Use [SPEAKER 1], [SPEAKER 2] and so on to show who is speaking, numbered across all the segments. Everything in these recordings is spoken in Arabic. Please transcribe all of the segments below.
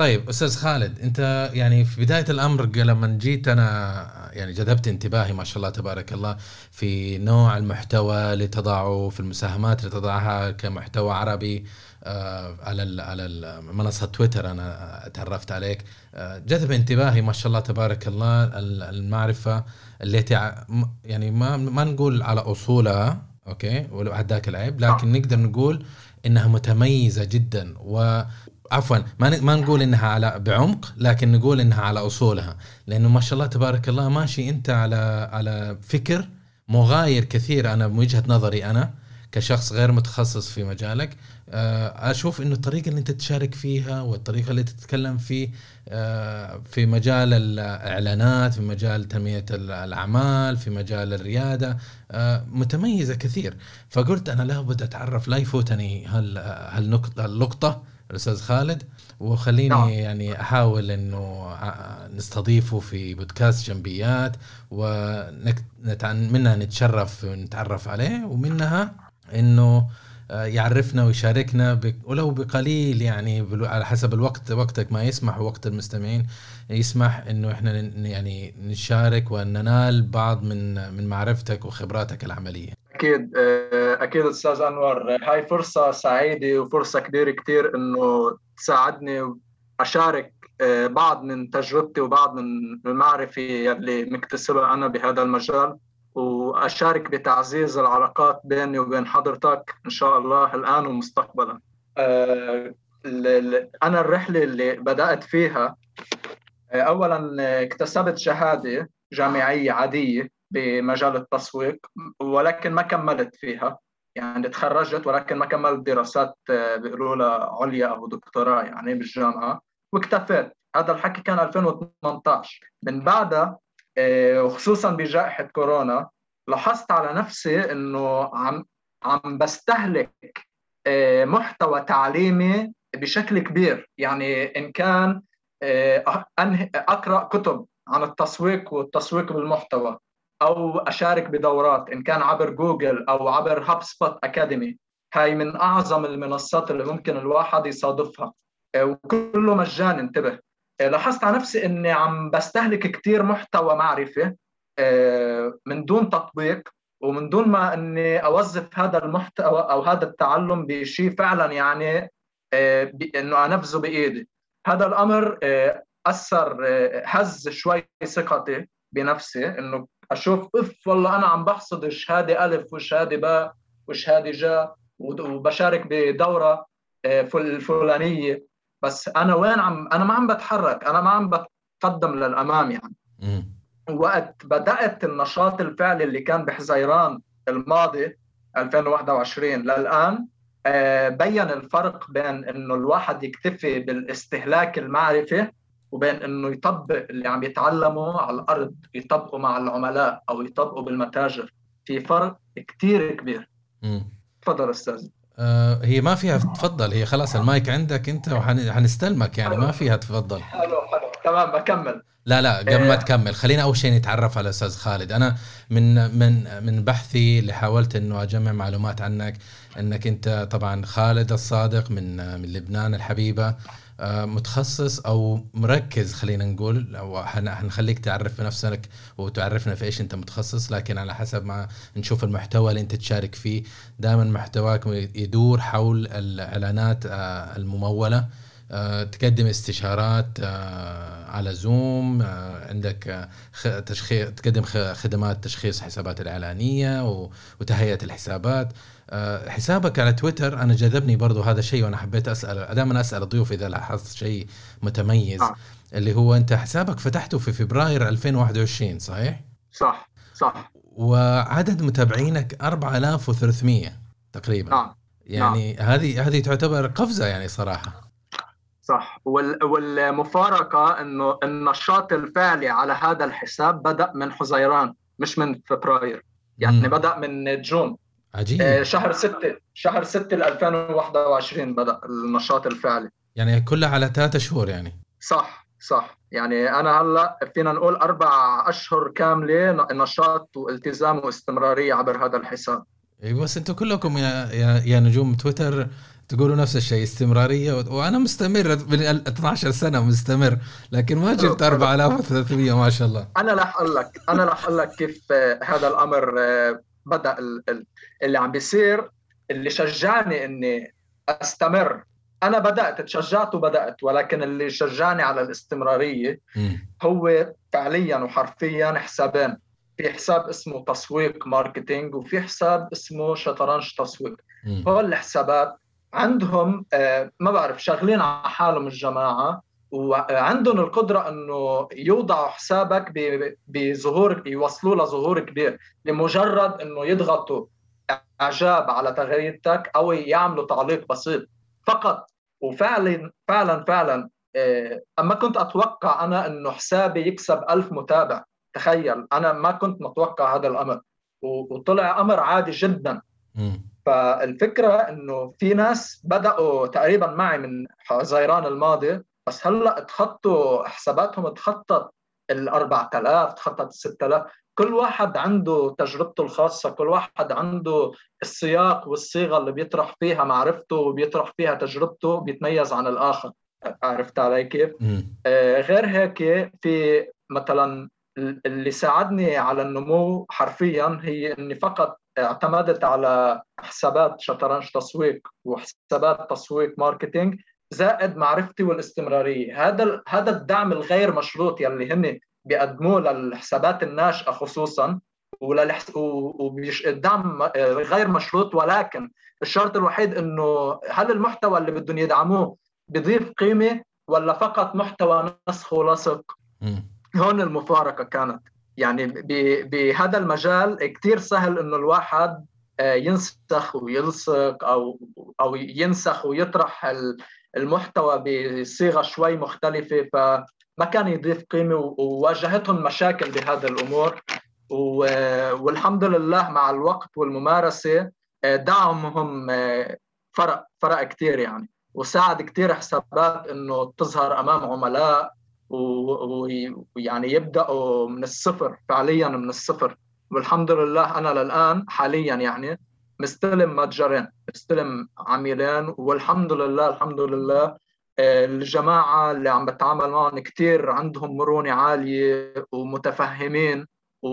[SPEAKER 1] طيب أستاذ خالد أنت يعني في بداية الأمر لما جيت أنا يعني جذبت انتباهي ما شاء الله تبارك الله في نوع المحتوى اللي تضعه في المساهمات اللي تضعها كمحتوى عربي آه على على منصة تويتر أنا تعرفت عليك. آه جذب انتباهي ما شاء الله تبارك الله المعرفة التي يعني ما ما نقول على أصولها أوكي ولو هداك العيب لكن نقدر نقول إنها متميزة جدا و عفوا ما ما نقول إنها على بعمق لكن نقول إنها على أصولها. لأنه ما شاء الله تبارك الله ماشي أنت على على فكر مغاير كثير أنا من وجهة نظري أنا كشخص غير متخصص في مجالك. آه، أشوف إنه الطريقة اللي أنت تشارك فيها والطريقة اللي تتكلم فيه آه، في مجال الإعلانات في مجال تنمية الأعمال في مجال الريادة آه، متميزة كثير. فقلت أنا لابد أتعرف لا يفوتني هالنقطة. الأستاذ خالد وخليني نعم. يعني أحاول إنه نستضيفه في بودكاست جنبيات ومنها نتشرف ونتعرف عليه ومنها إنه يعرفنا ويشاركنا ولو بقليل يعني على حسب الوقت وقتك ما يسمح ووقت المستمعين يسمح إنه إحنا يعني نشارك وننال بعض من من معرفتك وخبراتك العملية.
[SPEAKER 2] أكيد آه، أكيد أستاذ أنور هاي فرصة سعيدة وفرصة كبيرة كثير إنه تساعدني اشارك آه، بعض من تجربتي وبعض من المعرفة اللي مكتسبها أنا بهذا المجال وأشارك بتعزيز العلاقات بيني وبين حضرتك إن شاء الله الآن ومستقبلا. آه، أنا الرحلة اللي بدأت فيها اولا اكتسبت شهادة جامعية عادية بمجال التسويق ولكن ما كملت فيها. يعني تخرجت ولكن ما كملت دراسات آه، بيقولوا لها عليا أو دكتوراه يعني بالجامعة واكتفيت. هذا الحكي كان 2018 من بعدها آه، وخصوصا بجائحة كورونا لاحظت على نفسي إنه عم عم بستهلك آه، محتوى تعليمي بشكل كبير. يعني إن كان أقرأ كتب عن التسويق والتسويق بالمحتوى أو أشارك بدورات إن كان عبر جوجل أو عبر HubSpot Academy هاي من أعظم المنصات اللي ممكن الواحد يصادفها. آه، وكله مجاني انتبه. آه، لاحظت على نفسي إني عم بستهلك كثير محتوى معرفة آه، من دون تطبيق ومن دون ما إني أوظف هذا المحتوى أو هذا التعلم بشيء فعلا يعني إنه أنفذه بإيدي. هذا الأمر أثر هز شوي ثقتي بنفسي إنه أشوف اف والله أنا عم بحصد شهاده ألف وشهاده باء وشهاده جاء وبشارك بدورة آه، الفلانيه بس أنا وين عم أنا ما عم بتحرك أنا ما عم بتقدم للأمام يعني. وقت بدأت النشاط الفعلي اللي كان بحزيران الماضي 2021 للآن آه، بين الفرق بين إنه الواحد يكتفي بالاستهلاك المعرفي وبين إنه يطبق اللي عم يتعلمه على الأرض يطبقه مع العملاء أو يطبقه بالمتاجر. في فرق كثير كبير. تفضل أستاذ.
[SPEAKER 1] آه هي ما فيها تفضل. هي خلاص المايك عندك انت وحنستلمك يعني ما فيها تفضل.
[SPEAKER 2] حلو حلو. تمام بكمل.
[SPEAKER 1] لا لا قبل ما آه. تكمل خلينا أول شيء نتعرف على أستاذ خالد. أنا من من من بحثي اللي حاولت إنه أجمع معلومات عنك إنك أنت طبعا خالد الصادق من من لبنان الحبيبة. متخصص أو مركز خلينا نقول أو حنخليك تعرف بنفسك وتعرفنا في إيش أنت متخصص لكن على حسب ما نشوف المحتوى اللي أنت تشارك فيه دائما محتواك يدور حول الإعلانات آه، الممولة. آه، تقدم استشارات على زوم عندك تشخيص تقدم خدمات تشخيص حسابات الإعلانية وتهيئة الحسابات. آه، حسابك على تويتر أنا جذبني برضو هذا الشيء وأنا حبيت أسأل دائما أسأل الضيوف إذا لاحظت شيء متميز آه. اللي هو أنت حسابك فتحته في فبراير 2021 صحيح؟
[SPEAKER 2] صح صح
[SPEAKER 1] وعدد متابعينك 4300 تقريبا
[SPEAKER 2] نعم
[SPEAKER 1] يعني نعم. هذه هذه تعتبر قفزة يعني صراحة
[SPEAKER 2] صح وال والمفارقة إنه النشاط الفعلي على هذا الحساب بدأ من حزيران مش من فبراير يعني م. بدأ من جون
[SPEAKER 1] عجيب. آه،
[SPEAKER 2] شهر 6 شهر 6 2021 بدأ النشاط الفعلي.
[SPEAKER 1] يعني كلها على ثلاثة شهور يعني.
[SPEAKER 2] صح صح. يعني أنا هلأ فينا نقول أربع أشهر كاملة نشاط والتزام واستمرارية عبر هذا الحساب.
[SPEAKER 1] اي بس أنتم كلكم يا يا, يا نجوم تويتر تقولوا نفس الشيء استمرارية وأنا مستمر من 12 سنة مستمر لكن ما جبت 4300 ما شاء الله.
[SPEAKER 2] أنا رح أقول لك أنا رح أقول لك كيف هذا الأمر آه، بدأ اللي عم بيصير اللي شجعني إني أستمر. أنا بدأت تشجعت وبدأت ولكن اللي شجعني على الاستمرارية هو فعليا وحرفيا حسابين. في حساب اسمه تسويق ماركتينج وفي حساب اسمه شطرنج تسويق. هول الحسابات عندهم آه، ما بعرف شغلين على حالهم الجماعة. وعندهم القدرة إنه يوضعوا حسابك بظهور يوصلوا لظهور كبير لمجرد إنه يضغطوا إعجاب على تغريدتك أو يعملوا تعليق بسيط. فقط وفعلا فعلا فعلا آه، اما كنت أتوقع أنا إنه حسابي يكسب ألف متابع. تخيل أنا ما كنت متوقع هذا الأمر. وطلع أمر عادي جدا. فالفكرة إنه في ناس بدأوا تقريبا معي من حزيران الماضي بس هلا تخطوا حساباتهم تخطت ال 4000 تخطت ال 6000 كل واحد عنده تجربته الخاصة كل واحد عنده السياق والصيغة اللي بيطرح فيها معرفته وبيطرح فيها تجربته بيتميز عن الآخر. عرفت علي كيف؟ آه غير هيك في مثلا اللي ساعدني على النمو حرفيا هي إني فقط اعتمدت على حسابات شطرنج تسويق وحسابات تسويق ماركتينج زائد معرفتي والاستمرارية. هذا هذا الدعم الغير مشروط يلي هن بيقدموه للحسابات الناشئه خصوصا والدعم غير مشروط ولكن الشرط الوحيد إنه هل المحتوى اللي بدهم يدعموه بيضيف قيمة ولا فقط محتوى نسخ ولصق؟ هون المفارقة كانت. يعني بهذا المجال كثير سهل إنه الواحد آه، ينسخ ويلصق أو أو ينسخ ويطرح المحتوى بصيغة شوي مختلفة فما كان يضيف قيمة وواجهتهم مشاكل بهذا الأمور. والحمد لله مع الوقت والممارسة آه، دعمهم آه، فرق فرق كثير يعني. وساعد كثير حسابات إنه تظهر أمام عملاء ويعني يبدأوا من الصفر فعليا من الصفر. والحمد لله أنا للآن حاليا يعني مستلم متجرين مستلم عميلين والحمد لله الحمد لله آه، الجماعة اللي عم بتعامل معهم كثير عندهم مرونة عالية ومتفهمين و...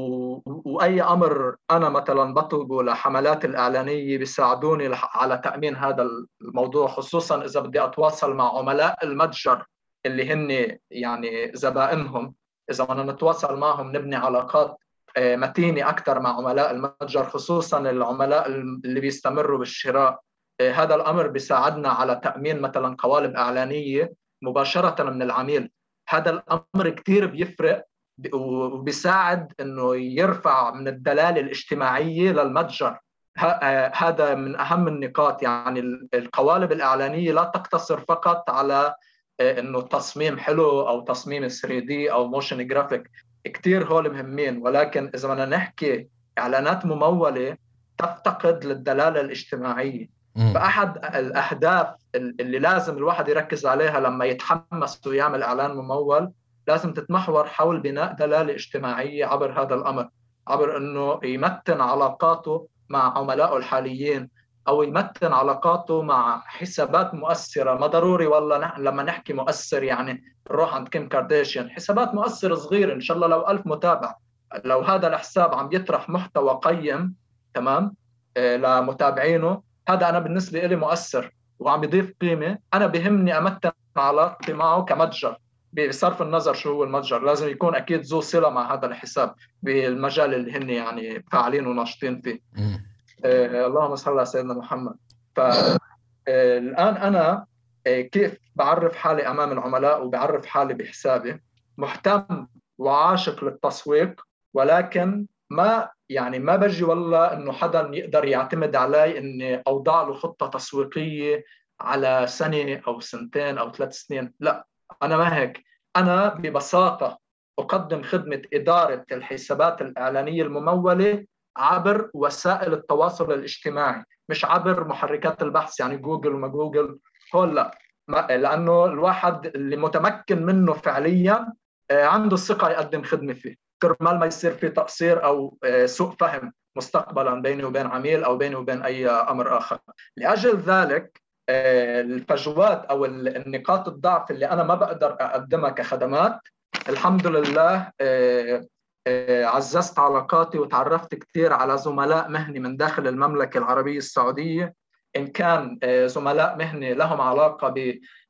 [SPEAKER 2] وأي أمر أنا مثلا بطلبه لحملات الإعلانية بيساعدوني على تأمين هذا الموضوع خصوصا إذا بدي أتواصل مع عملاء المتجر اللي هن يعني زبائنهم. إذا بدنا نتواصل معهم نبني علاقات متينة أكثر مع عملاء المتجر خصوصا العملاء اللي بيستمروا بالشراء. آه، هذا الأمر بيساعدنا على تأمين مثلا قوالب إعلانية مباشرة من العميل. هذا الأمر كثير بيفرق وبيساعد إنه يرفع من الدلاله الاجتماعية للمتجر. آه، هذا من أهم النقاط. يعني القوالب الإعلانية لا تقتصر فقط على إيه، إنه تصميم حلو أو تصميم 3D أو motion graphic كثير هول مهمين ولكن إذا بدنا نحكي إعلانات ممولة تفتقد للدلالة الاجتماعية مم. فأحد الأهداف اللي لازم الواحد يركز عليها لما يتحمس ويعمل إعلان ممول لازم تتمحور حول بناء دلالة اجتماعية عبر هذا الأمر عبر إنه يمتن علاقاته مع عملائه الحاليين أو يمتن علاقاته مع حسابات مؤثرة. ما ضروري والله لما نحكي مؤثر يعني نروح عند كيم كارديشيان حسابات مؤثر صغير إن شاء الله لو ألف متابع. لو هذا الحساب عم يطرح محتوى قيم تمام؟ آه، لمتابعينه هذا أنا بالنسبة لي مؤثر وعم يضيف قيمة. أنا بهمني أمتن علاقتي معه كمتجر. بصرف النظر شو هو المتجر. لازم يكون أكيد ذو صلة مع هذا الحساب بالمجال اللي هن يعني فاعلين وناشطين فيه. اللهم صل على سيدنا محمد. فالآن آه، أنا آه، كيف بعرف حالي أمام العملاء وبعرف حالي بحسابي؟ مهتم وعاشق للتسويق ولكن ما يعني ما بجي والله إنه حدا يقدر يعتمد علي إني أوضع له خطة تسويقية على سنة أو سنتين أو ثلاث سنين، لا أنا ما هيك، أنا ببساطة أقدم خدمة إدارة الحسابات الإعلانية الممولة عبر وسائل التواصل الاجتماعي مش عبر محركات البحث يعني جوجل وما جوجل. هول لا لأنه الواحد اللي متمكن منه فعليا آه، عنده الثقه يقدم خدمة فيه. كرمال ما يصير في تقصير أو آه، سوء فهم مستقبلا بيني وبين عميل أو بيني وبين أي أمر آخر. لأجل ذلك الفجوات أو النقاط الضعف اللي أنا ما بقدر أقدمها كخدمات الحمد لله عززت علاقاتي وتعرفت كثير على زملاء مهني من داخل المملكة العربية السعودية. إن كان زملاء مهني لهم علاقة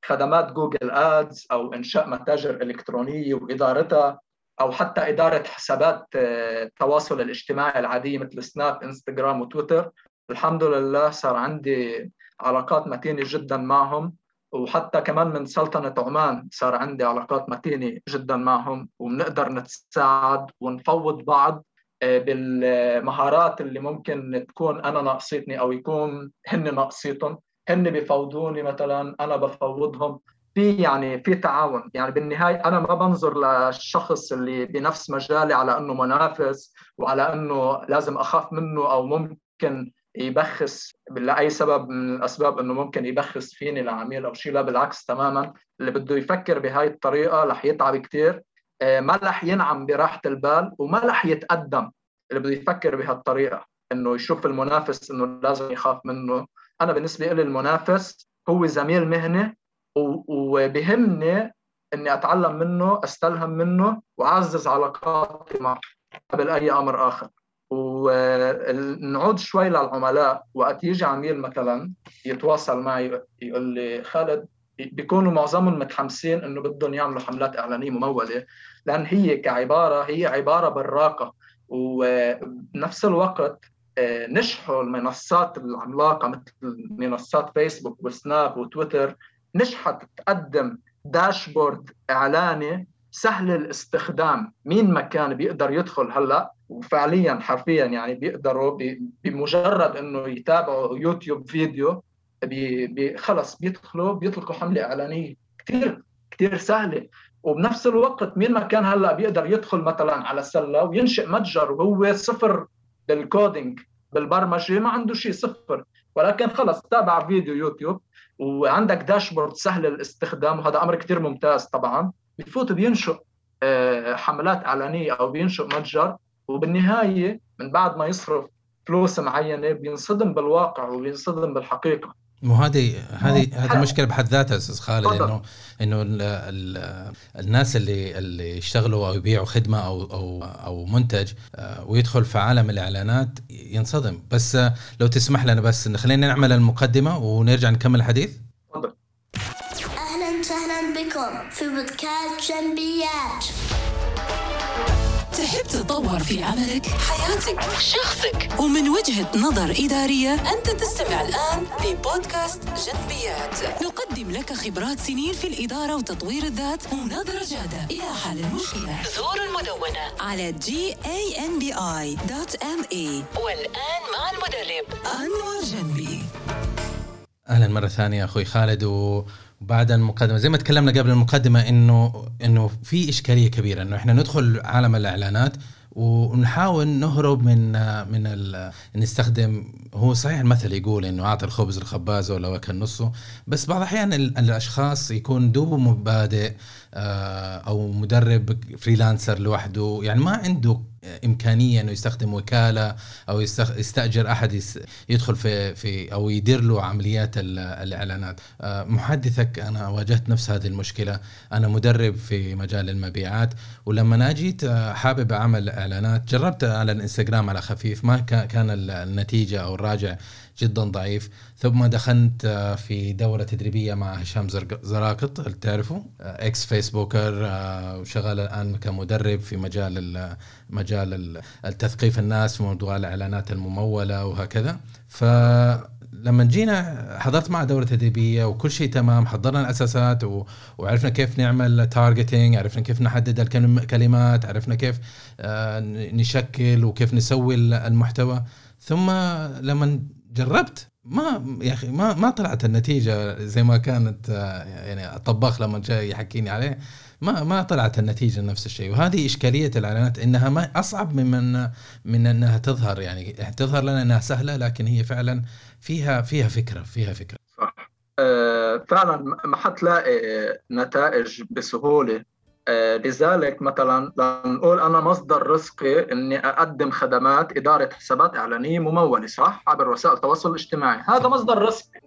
[SPEAKER 2] بخدمات جوجل آدز أو إنشاء متاجر إلكترونية وإدارتها أو حتى إدارة حسابات التواصل الاجتماعي العادية مثل سناب إنستغرام وتويتر. الحمد لله صار عندي علاقات متينة جدا معهم. وحتى كمان من سلطنة عمان صار عندي علاقات متينة جدا معهم وبنقدر نتساعد ونفوض بعض آه، بالمهارات اللي ممكن تكون أنا ناقصتني أو يكون هن ناقصيتهم هن بفوضوني مثلا أنا بفوضهم. في يعني في تعاون. يعني بالنهاية أنا ما بنظر للشخص اللي بنفس مجالي على أنه منافس وعلى أنه لازم أخاف منه أو ممكن يبخس لأي سبب من الأسباب إنه ممكن يبخس فيني لعميل أو شيء لا بالعكس تماما. اللي بده يفكر بهاي الطريقة رح يتعب كثير آه، ما رح ينعم براحة البال وما رح يتقدم. اللي بده يفكر بهالطريقة إنه يشوف المنافس إنه لازم يخاف منه. أنا بالنسبة لي المنافس هو زميل مهني وبهمني إني أتعلم منه أستلهم منه وأعزز علاقاتي معه قبل أي أمر آخر. ونعود شوي للعملاء. وقت يجي عميل مثلا يتواصل معي يقول لي خالد بيكونوا معظمهم متحمسين إنه بدهم يعملوا حملات إعلانية ممولة لأن هي كعبارة هي عبارة براقة. وبنفس الوقت آه، نجحوا المنصات العملاقة مثل منصات فيسبوك وسناب وتويتر. نجحت تقدم داشبورد إعلاني سهل الاستخدام. مين ما كان بيقدر يدخل هلأ وفعليا حرفيا يعني بيقدروا بمجرد إنه يتابعوا يوتيوب فيديو بي بي خلص بيدخلوا بيطلقوا حملة إعلانية. كثير كثير سهلة. وبنفس الوقت مين ما كان هلأ بيقدر يدخل مثلا على سلة وينشئ متجر وهو صفر بال coding بالبرمجة ما عنده شيء صفر. ولكن خلص تابع فيديو يوتيوب وعندك dashboard سهل الاستخدام وهذا أمر كثير ممتاز طبعا. بفوت بينشئ آه، حملات إعلانية أو بينشئ متجر. وبالنهاية من بعد ما يصرف فلوس معينة بينصدم بالواقع وبينصدم بالحقيقة.
[SPEAKER 1] مو هذه هذه هذه مشكلة بحد ذاتها أستاذ خالد انه إنه الناس اللي اللي يشتغلوا أو يبيعوا خدمة أو أو أو منتج آه، ويدخل في عالم الإعلانات ينصدم. بس آه، لو تسمح لنا بس خلينا نعمل المقدمة ونرجع نكمل الحديث. تفضل. أهلا وسهلا بكم في بودكاست جنبيات. تحب تتطور في عملك حياتك شخصك. ومن وجهة نظر إدارية أنت تستمع الآن لبودكاست جنبيات. نقدم لك خبرات سنين في الإدارة وتطوير الذات ونظرة جادة. إلى حل المشكلة زور المدونة. على gambi.me والآن مع المدرب. أنور جنبي. أهلا مرة ثانية أخوي خالد و بعد المقدمة. زي ما تكلمنا قبل المقدمة انه إنه في إشكالية كبيرة إنه إحنا ندخل عالم الإعلانات ونحاول نهرب من من نستخدم هو صحيح المثل يقول إنه أعطي الخبز الخبازة ولو اكل نصه بس بعض الأحيان الأشخاص يكون دوبه مبادئ أو مدرب فريلانسر لوحده. يعني ما عنده إمكانية إنه يستخدم وكالة أو يستأجر أحد يدخل في في أو يدير له عمليات الإعلانات. آه، محدثك أنا واجهت نفس هذه المشكلة. أنا مدرب في مجال المبيعات ولما جيت آه، حابب أعمل إعلانات. جربت على الإنستغرام على خفيف ما كان النتيجة أو الراجع جدا ضعيف. ثم دخلت آه، في دورة تدريبية مع هشام زراقط هل تعرفه؟ إكس فيسبوكر وشغال الآن كمدرب في مجال مجال التثقيف الناس في موضوع الإعلانات الممولة وهكذا. ف لما جينا حضرت معه دورة تدريبية وكل شيء تمام حضرنا الأساسات و... وعرفنا كيف نعمل تارجتينج عرفنا كيف نحدد الكلمات عرفنا كيف آه، نشكل وكيف نسوي المحتوى. ثم لما جربت. ما يا أخي ما ما طلعت النتيجة زي ما كانت آه، يعني الطباخ لما جاي يحكيني عليه ما ما طلعت النتيجة نفس الشيء. وهذه إشكالية الإعلانات إنها ما أصعب من من إنها تظهر يعني تظهر لنا إنها سهلة لكن هي فعلا فيها فيها فكرة فيها فكرة.
[SPEAKER 2] صح. آه فعلا ما حتلاقي نتائج بسهولة لذلك مثلا لنقول أنا مصدر رزقي إني أقدم خدمات إدارة حسابات إعلانية ممولة صح؟ عبر وسائل التواصل الاجتماعي. هذا مصدر رزقي.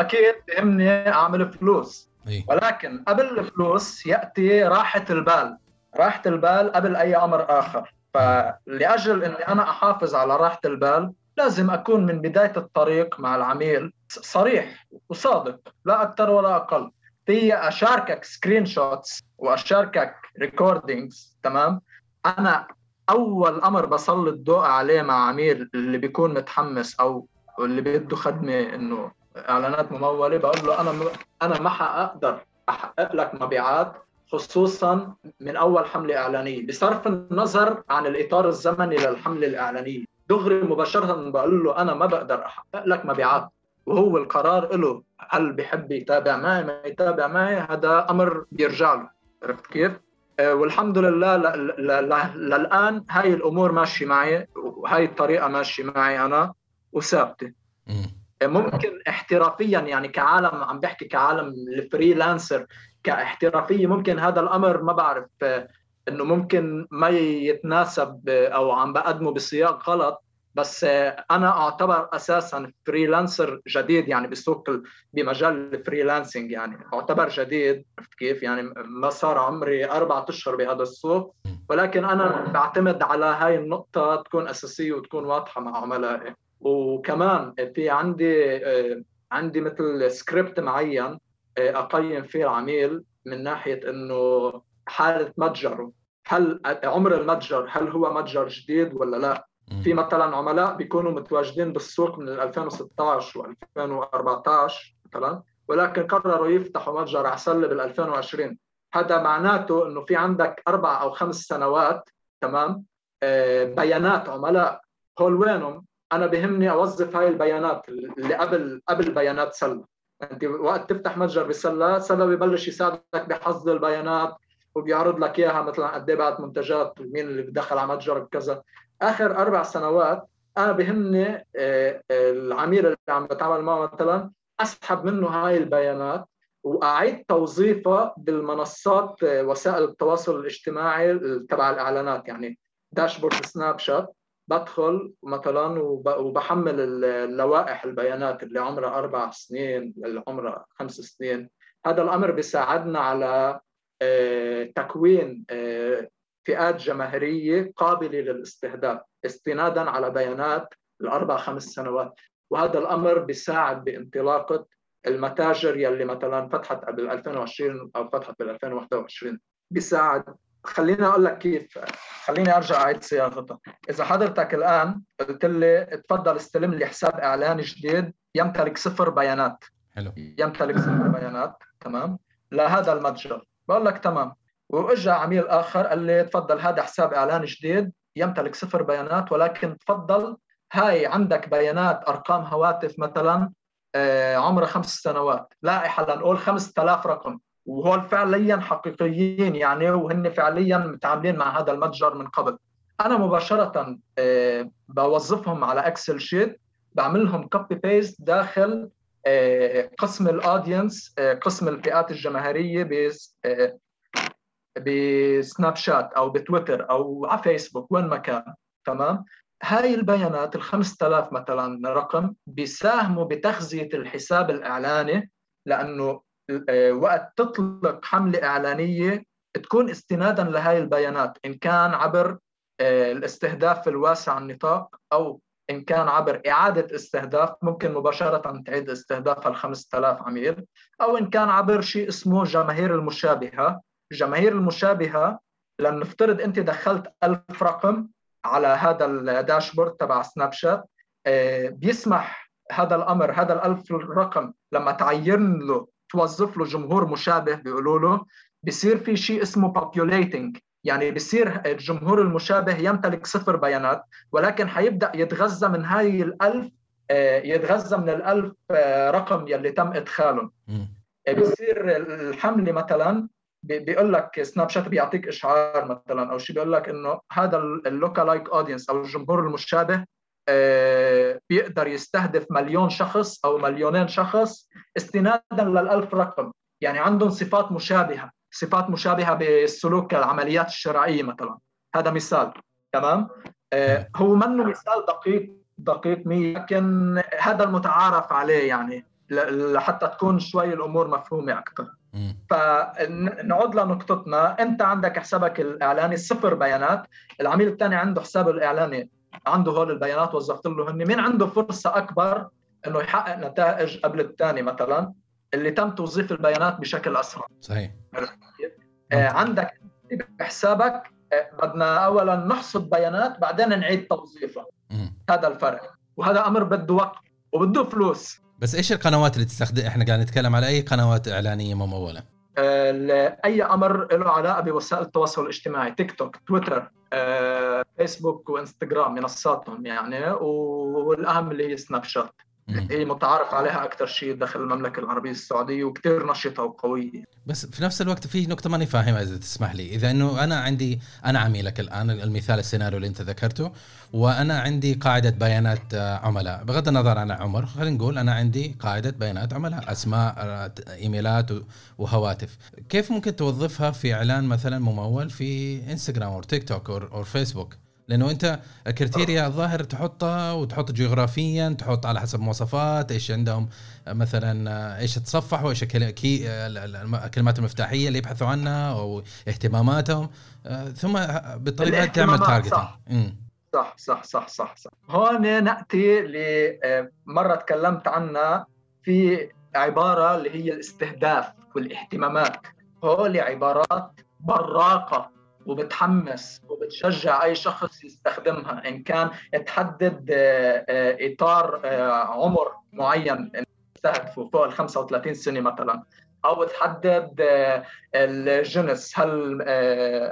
[SPEAKER 2] أكيد بهمني أعمل فلوس.
[SPEAKER 1] إيه.
[SPEAKER 2] ولكن قبل الفلوس يأتي راحة البال. راحة البال قبل أي أمر آخر. فلأجل إني أنا أحافظ على راحة البال لازم أكون من بداية الطريق مع العميل صريح وصادق لا أكثر ولا أقل. في أشاركك screenshots وأشاركك recordings تمام؟ أنا أول أمر بسلط الضوء عليه مع عميل اللي بيكون متحمس أو اللي بده خدمة إنه إعلانات ممولة بقول له أنا. أنا ما حأقدر أحقق لك مبيعات خصوصا من أول حملة إعلانية. بصرف النظر عن الإطار الزمني للحملة الإعلانية. دغري مباشرة بقول له أنا ما بقدر أحقق لك مبيعات. وهو القرار له هل بحب يتابع معي؟ ما يتابع معي هذا أمر بيرجع له. عرفت كيف؟ آه، والحمد لله للآن هاي الأمور ماشيه معي وهاي الطريقة ماشيه معي أنا وثابتة. آه، ممكن احترافيا يعني كعالم عم بحكي كعالم الفريلانسر كاحترافية ممكن هذا الأمر ما بعرف آه، إنه ممكن ما يتناسب أو عم بقدمه بسياق غلط. بس أنا أعتبر أساسا freelancer جديد يعني بسوق بمجال ال freelancing يعني. أعتبر جديد عرفت كيف؟ يعني ما صار عمري أربع أشهر بهذا السوق. ولكن أنا بعتمد على هاي النقطة تكون أساسية وتكون واضحة مع عملائي. وكمان في عندي عندي مثل سكريبت معين أقيم فيه العميل من ناحية إنه حالة متجره. هل عمر المتجر هل هو متجر جديد ولا لا؟ في مثلا عملاء بيكونوا متواجدين بالسوق من 2016 و2014 مثلا ولكن قرروا يفتحوا متجر عسل بال 2020 هذا معناته إنه في عندك أربع أو خمس سنوات تمام؟ آه، بيانات عملاء. هول وينهم؟ أنا بهمني أوظف هاي البيانات اللي قبل قبل بيانات سلة. أنت وقت تفتح متجر بسلة سلة ببلش يساعدك بحصد البيانات وبيعرض لك إياها مثلا قد إيه بعد منتجات مين اللي بدخل على متجر بكذا آخر أربع سنوات أنا بهمني آه، آه، العميل اللي عم بتعامل معه مثلا أسحب منه هاي البيانات وأعيد توظيفها بالمنصات آه، وسائل التواصل الاجتماعي تبع الإعلانات. يعني داشبورد سناب شات بدخل مثلا وبحمل اللوائح البيانات اللي عمرها أربع سنين اللي عمرها خمس سنين. هذا الأمر بيساعدنا على تكوين فئات جماهيرية قابلة للاستهداف استنادا على بيانات الأربع خمس سنوات. وهذا الأمر بيساعد بانطلاقة المتاجر يلي مثلا فتحت قبل 2020 أو فتحت بال 2021 بيساعد. خليني أقول لك كيف. خليني أرجع أعيد صياغتها. إذا حضرتك الآن قلت لي تفضل استلم لي حساب اعلاني جديد يمتلك صفر بيانات.
[SPEAKER 1] حلو.
[SPEAKER 2] يمتلك صفر بيانات. تمام. لهذا المتجر. بقول لك تمام. وإجا عميل آخر قال لي تفضل هذا حساب إعلان جديد يمتلك صفر بيانات ولكن تفضل هاي عندك بيانات أرقام هواتف مثلا آه، عمرها خمس سنوات لائحة لنقول 5000 رقم. وهول فعليا حقيقيين يعني وهن فعليا متعاملين مع هذا المتجر من قبل. أنا مباشرة آه، بوظفهم على Excel sheet بعمل لهم copy paste داخل آه، قسم ال audience قسم الفئات الجماهيرية بسناب شات أو بتويتر أو على فيسبوك وين ما كان تمام؟ هاي البيانات ال 5000 مثلا رقم بيساهموا بتغذيه الحساب الإعلاني لأنه آه، وقت تطلق حملة إعلانية تكون استنادا لهاي البيانات إن كان عبر آه، الاستهداف الواسع النطاق أو إن كان عبر إعادة استهداف ممكن مباشرة تعيد استهداف ال 5000 عميل أو إن كان عبر شيء اسمه جماهير المشابهة. الجماهير المشابهة لنفترض أنت دخلت ألف رقم على هذا الداشبورد تبع سناب شات آه، بيسمح هذا الأمر هذا الألف رقم لما تعين له توظف له جمهور مشابه بيقولوا له بصير في شيء اسمه populating. يعني بصير الجمهور المشابه يمتلك صفر بيانات ولكن حيبدأ يتغذى من هاي الألف آه، يتغذى من الألف آه، رقم يلي تم إدخالهم بصير الحملة مثلا بيقول لك سناب شات بيعطيك إشعار مثلا أو شيء بيقول لك إنه هذا ال lookalike audience أو الجمهور المشابه آه، بيقدر يستهدف مليون شخص أو مليونين شخص استنادا للألف رقم. يعني عندهم صفات مشابهة صفات مشابهة بالسلوك العمليات الشرائيه مثلا. هذا مثال تمام؟ آه، هو منه مثال دقيق دقيق 100 لكن هذا المتعارف عليه يعني لحتى تكون شوي الأمور مفهومة أكثر فنعود لنقطتنا. أنت عندك حسابك الإعلاني صفر بيانات. العميل الثاني عنده حسابه الإعلاني عنده هول البيانات وظفت له هن مين عنده فرصة أكبر إنه يحقق نتائج قبل الثاني مثلا؟ اللي تم توظيف البيانات بشكل أسرع.
[SPEAKER 1] صحيح.
[SPEAKER 2] آه عندك بحسابك آه بدنا اولا نحصد بيانات بعدين نعيد توظيفها. هذا الفرق. وهذا أمر بده وقت وبده فلوس.
[SPEAKER 1] بس إيش القنوات اللي تستخدم إحنا قاعد نتكلم على أي قنوات إعلانية مموله
[SPEAKER 2] أي أمر له علاقة بوسائل التواصل الاجتماعي تيك توك تويتر آه، فيسبوك وإنستغرام منصاتهم يعني والأهم اللي هي سناب شات. هي متعارف عليها أكثر شيء داخل المملكة العربية السعودية وكثير نشطة وقوية.
[SPEAKER 1] بس في نفس الوقت في نقطة ماني فاهمها إذا تسمح لي. إذا إنه أنا عندي أنا عميلك الآن المثال السيناريو اللي أنت ذكرته وأنا عندي قاعدة بيانات آه، عملاء. بغض النظر عن عمر خلينا نقول أنا عندي قاعدة بيانات عملاء أسماء آه، إيميلات وهواتف. كيف ممكن توظفها في إعلان مثلا ممول في انستغرام أو تيك توك أو فيسبوك لأنه أنت ال criteria الظاهر تحطها وتحط جغرافيا تحط على حسب مواصفات إيش عندهم مثلا إيش تصفح وإيش الكلمات المفتاحية اللي يبحثوا عنها أو اهتماماتهم. ثم بالطريقة تعمل targeting
[SPEAKER 2] صح. صح صح صح صح هون نأتي لمره تكلمت عنها في عبارة اللي هي الاستهداف والاهتمامات. هول عبارات براقة. وبتحمس وبتشجع أي شخص يستخدمها إن كان تحدد آه، آه، إطار آه، عمر معين تستهدفه فوق ال 35 سنة مثلا. أو تحدد الجنس هل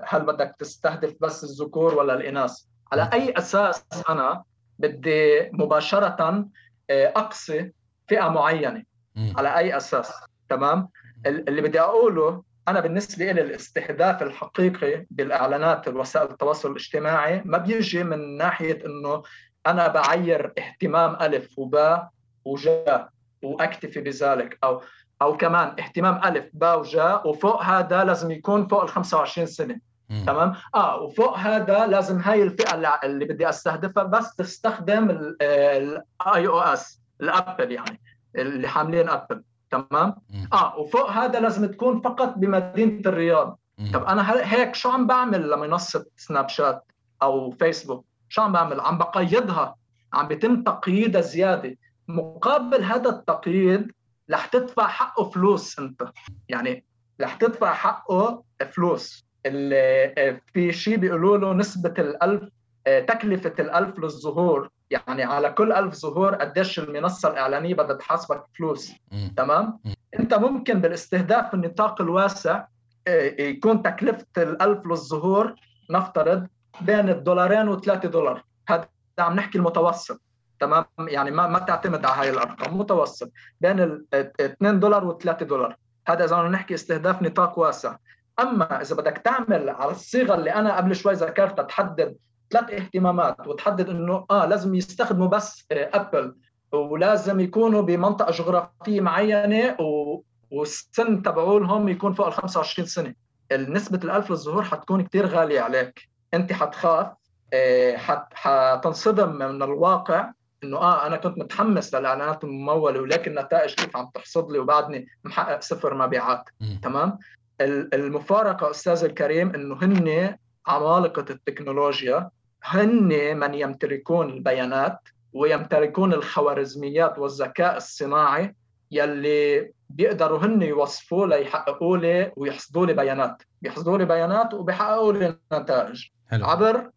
[SPEAKER 2] هل بدك تستهدف بس الذكور ولا الإناث؟ على أي أساس أنا بدي مباشرة أقصي فئة معينة. على أي أساس؟ تمام؟ اللي بدي أقوله أنا بالنسبة لي الاستهداف الحقيقي بالإعلانات وسائل التواصل الاجتماعي ما بيجي من ناحية إنه أنا بعير اهتمام ألف وباء وجاء وأكتفي بذلك أو أو كمان اهتمام ألف باء وجاء وفوق هذا لازم يكون فوق ال 25 سنة. تمام؟ آه وفوق هذا لازم هاي الفئة اللي بدي أستهدفها بس تستخدم ال iOS ال Apple يعني اللي حاملين أبل. تمام؟ آه وفوق هذا لازم تكون فقط بمدينة الرياض. طب أنا هيك شو عم بعمل لمنصة سناب شات أو فيسبوك؟ شو عم بعمل؟ عم بقيدها. عم بيتم تقييدها زيادة. مقابل هذا التقييد رح تدفع حقه فلوس أنت. يعني رح تدفع حقه فلوس. اللي في شيء بيقولوا له نسبة الألف آه، تكلفة الألف للظهور. يعني على كل ألف ظهور قديش المنصة الإعلانية بدها تحاسبك فلوس تمام؟ أنت ممكن بالاستهداف النطاق الواسع آه، يكون تكلفة الألف للظهور نفترض بين الدولارين وثلاثة دولار. هذا عم نحكي المتوسط تمام؟ يعني ما ما تعتمد على هاي الأرقام متوسط بين ال 2 دولار و3 دولار. هذا إذا نحكي استهداف نطاق واسع. أما إذا بدك تعمل على الصيغة اللي أنا قبل شوي ذكرتها تحدد ثلاث اهتمامات وتحدد إنه آه لازم يستخدموا بس ابل آه، ولازم يكونوا بمنطقة جغرافية معينة و... والسن تبعولهم يكون فوق ال 25 سنة. نسبه الألف للظهور حتكون كثير غالية عليك. أنت حتخاف آه، حت... حتنصدم من الواقع إنه آه أنا كنت متحمس للإعلانات الممولة ولكن النتائج كيف عم تحصد لي؟ وبعدني محقق صفر مبيعات. تمام؟ المفارقة أستاذ الكريم إنه هن عمالقة التكنولوجيا هن من يمتلكون البيانات ويمتلكون الخوارزميات والذكاء الصناعي يلي بيقدروا هن يوصفوا ليحققوا لي ويحصدوا لي بيانات. بيحصدوا لي بيانات وبيحققوا لي نتائج. حلو. عبر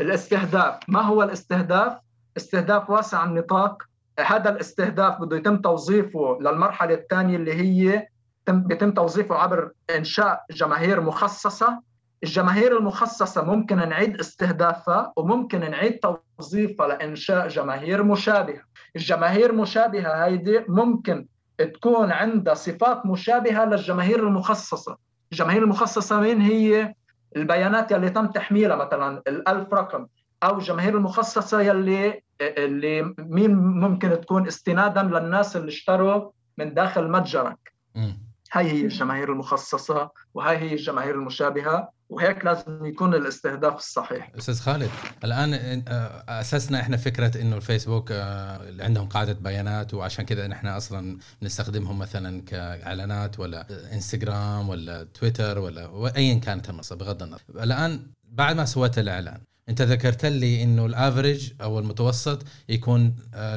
[SPEAKER 2] الاستهداف. ما هو الاستهداف؟ استهداف واسع النطاق. هذا الاستهداف بده يتم توظيفه للمرحلة الثانية اللي هي بيتم توظيفه عبر إنشاء جماهير مخصصة الجماهير المخصصة ممكن نعيد استهدافها وممكن نعيد توظيفها لإنشاء جماهير مشابهة. الجماهير المشابهة هيدي ممكن تكون عندها صفات مشابهة للجماهير المخصصة. الجماهير المخصصة مين هي؟ البيانات يلي تم تحميلها مثلا الألف رقم أو الجماهير المخصصة يلي اللي مين ممكن تكون استنادا للناس اللي اشتروا من داخل متجرك. هاي هي الجماهير المخصصة وهاي هي الجماهير المشابهة وهيك لازم يكون الاستهداف الصحيح.
[SPEAKER 1] أستاذ خالد الآن آه، أسسنا إحنا فكرة إنه الفيسبوك آه، عندهم قاعدة بيانات وعشان كذا نحن أصلا بنستخدمهم مثلا كإعلانات ولا إنستغرام ولا تويتر ولا ايا كانت المنصه بغض النظر. الآن بعد ما سويت الإعلان أنت ذكرت لي إنه ال average أو المتوسط يكون آه،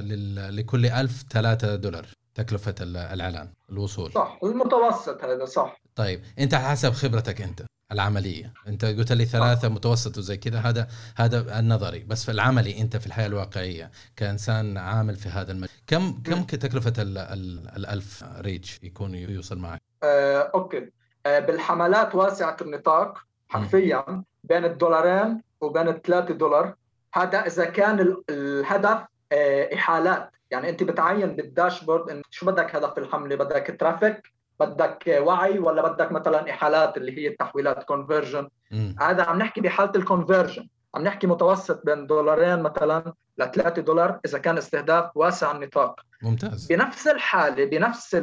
[SPEAKER 1] لكل ألف 3 دولار. تكلفة الإعلان الوصول.
[SPEAKER 2] صح المتوسط هذا صح.
[SPEAKER 1] طيب أنت حسب خبرتك أنت العملية. أنت قلت لي ثلاثة صح. متوسط وزي كذا هذا هذا النظري. بس في العملي أنت في الحياة الواقعية كإنسان عامل في هذا المجال كم كم تكلفة ال1000 ريتش يكون يوصل معك؟
[SPEAKER 2] آه، أوكي. آه، بالحملات واسعة النطاق حرفيا بين الدولارين وبين الثلاثة دولار. هذا إذا كان الهدف آه، إحالات. يعني أنت بتعين بال dashboard انت شو بدك هدف الحملة؟ بدك traffic بدك وعي ولا بدك مثلا إحالات اللي هي التحويلات conversion هذا عم نحكي بحالة ال conversion عم نحكي متوسط بين دولارين مثلا ل 3 دولار إذا كان استهداف واسع النطاق.
[SPEAKER 1] ممتاز.
[SPEAKER 2] بنفس الحالة بنفس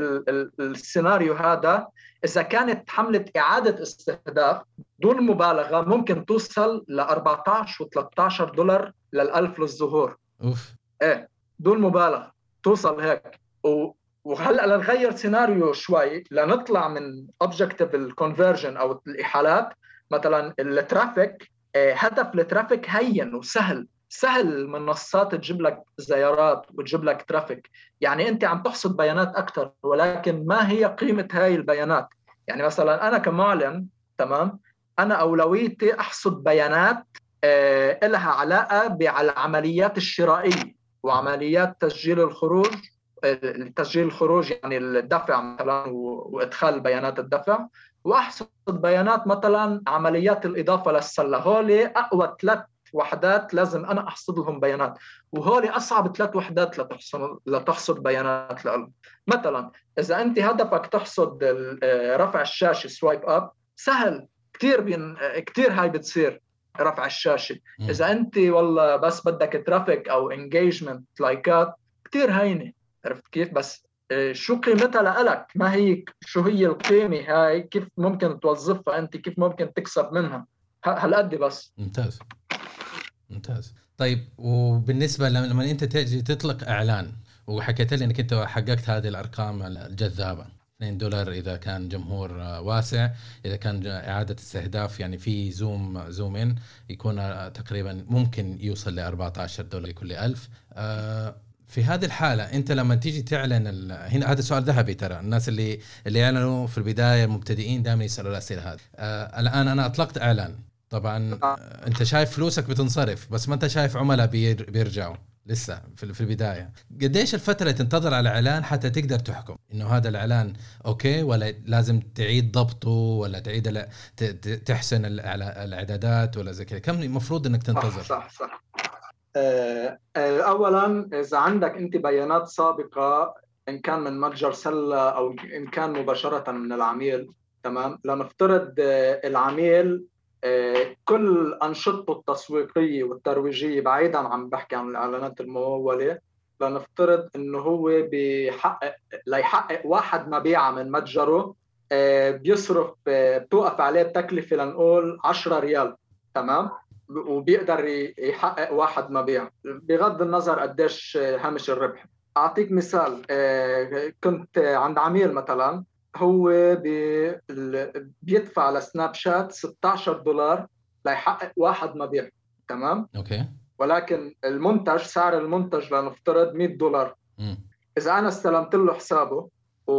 [SPEAKER 2] السيناريو هذا إذا كانت حملة إعادة استهداف دون مبالغة ممكن توصل ل 14 و13 دولار للألف للظهور
[SPEAKER 1] أوف.
[SPEAKER 2] إيه. دون مبالغه توصل هيك. و... وهلأ لنغير سيناريو شوي لنطلع من objective ال conversion أو الإحالات. مثلا ال traffic آه، هدف ال traffic هين وسهل. سهل المنصات تجيب لك زيارات وتجيب لك traffic يعني أنت عم تحصد بيانات أكثر ولكن ما هي قيمة هاي البيانات؟ يعني مثلا أنا كمعلن تمام؟ أنا أولويتي أحصد بيانات آه لها علاقة بالعمليات الشرائية. وعمليات تسجيل الخروج تسجيل الخروج يعني الدفع مثلا وإدخال بيانات الدفع. وأحصد بيانات مثلا عمليات الإضافة للسلة. هول أقوى ثلاث وحدات لازم أنا احصد لهم بيانات. وهول أصعب ثلاث وحدات لتحصد لتحصد بيانات لهم مثلا إذا أنت هدفك تحصد رفع الشاشة swipe up سهل كثير بين كثير هاي بتصير. رفع الشاشة. إذا أنت والله بس بدك traffic أو engagement لايكات كثير هينة. عرفت كيف؟ بس آه، شو قيمتها لك ما هي شو هي القيمة هاي؟ كيف ممكن توظفها أنت؟ كيف ممكن تكسب منها؟ هالقد بس.
[SPEAKER 1] ممتاز. ممتاز. طيب وبالنسبة لما أنت تجي تطلق إعلان وحكيت لي إنك أنت حققت هذه الأرقام الجذابة. 2 دولار إذا كان جمهور واسع إذا كان إعادة استهداف يعني في zoom zoom in يكون تقريبا ممكن يوصل ل 14 دولار لكل ألف آه، في هذه الحالة أنت لما تيجي تعلن. هنا هذا سؤال ذهبي ترى الناس اللي اللي يعلنوا في البداية المبتدئين دائما يسألوا الأسئلة هذه آه الآن أنا أطلقت إعلان طبعا آه. أنت شايف فلوسك بتنصرف بس ما أنت شايف عملاء بير... بيرجعوا لسه في البداية. قديش الفترة اللي تنتظر على الاعلان حتى تقدر تحكم؟ إنه هذا الإعلان أوكي ولا لازم تعيد ضبطه ولا تعيد تحسن الإعدادات ولا زي كذا؟ كم المفروض إنك تنتظر؟
[SPEAKER 2] صح صح, صح. آه، آه، اولا إذا عندك أنت بيانات سابقة إن كان من متجر سلة أو إن كان مباشرة من العميل تمام؟ لنفترض آه، العميل كل انشطته التسويقية والترويجية بعيدا عن بحكي عن الإعلانات الممولة لنفترض إنه هو بيحقق ليحقق واحد مبيعه من متجره بيصرف بتوقف عليه التكلفه لنقول 10 ريال تمام؟ وبيقدر يحقق واحد مبيع. بغض النظر قديش هامش الربح. أعطيك مثال آه، كنت عند عميل مثلا هو بيدفع لسناب شات 16 دولار ليحقق واحد مبيع تمام؟
[SPEAKER 1] أوكي.
[SPEAKER 2] ولكن المنتج سعر المنتج لنفترض 100 دولار. م. إذا أنا استلمت له حسابه و...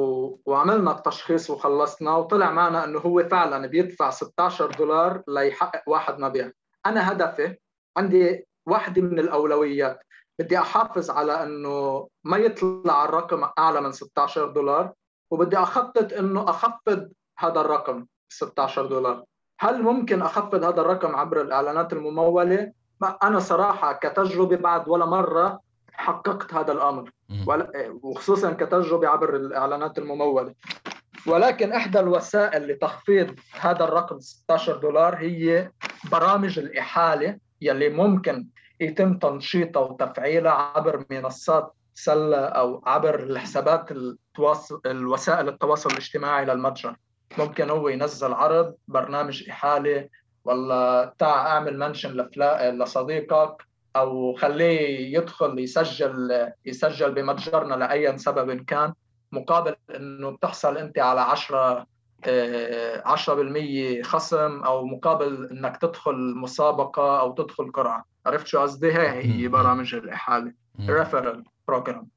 [SPEAKER 2] وعملنا التشخيص وخلصنا وطلع معنا إنه هو فعلا بيدفع 16 دولار ليحقق واحد مبيع. أنا هدفي عندي واحدة من الأولويات. بدي أحافظ على إنه ما يطلع الرقم أعلى من 16 دولار. وبدي أخطط إنه أخفض هذا الرقم 16 دولار. هل ممكن أخفض هذا الرقم عبر الإعلانات الممولة؟ أنا صراحة كتجربة بعد ولا مرة حققت هذا الأمر. وخصوصا كتجربة عبر الإعلانات الممولة. ولكن إحدى الوسائل لتخفيض هذا الرقم 16 دولار هي برامج الإحالة يلي ممكن يتم تنشيطها وتفعيلها عبر منصات سله أو عبر الحسابات التواصل الوسائل التواصل الاجتماعي للمتجر. ممكن هو ينزل عرض برنامج إحالة ولا تعا أعمل mention لصديقك أو خليه يدخل يسجل يسجل بمتجرنا لأي سبب كان مقابل إنه بتحصل أنت على 10 10% آه، خصم أو مقابل إنك تدخل مسابقة أو تدخل قرعة. عرفت شو قصدي؟ هي هي برامج الإحالة. referral program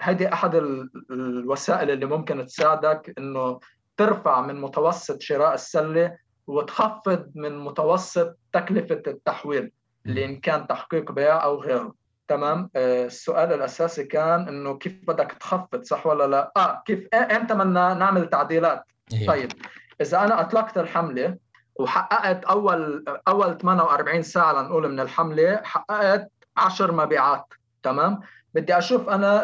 [SPEAKER 2] هذه أحد الوسائل اللي ممكن تساعدك إنه ترفع من متوسط شراء السلة وتخفض من متوسط تكلفة التحويل اللي ان كان تحقيق بيع أو غيره. تمام؟ آه، السؤال الأساسي كان إنه كيف بدك تخفض صح ولا لا؟ آه كيف إمتى بدنا نعمل تعديلات. طيب إذا أنا أطلقت الحملة وحققت أول أول 48 ساعة لنقول من الحملة حققت 10 مبيعات. تمام؟ بدي أشوف أنا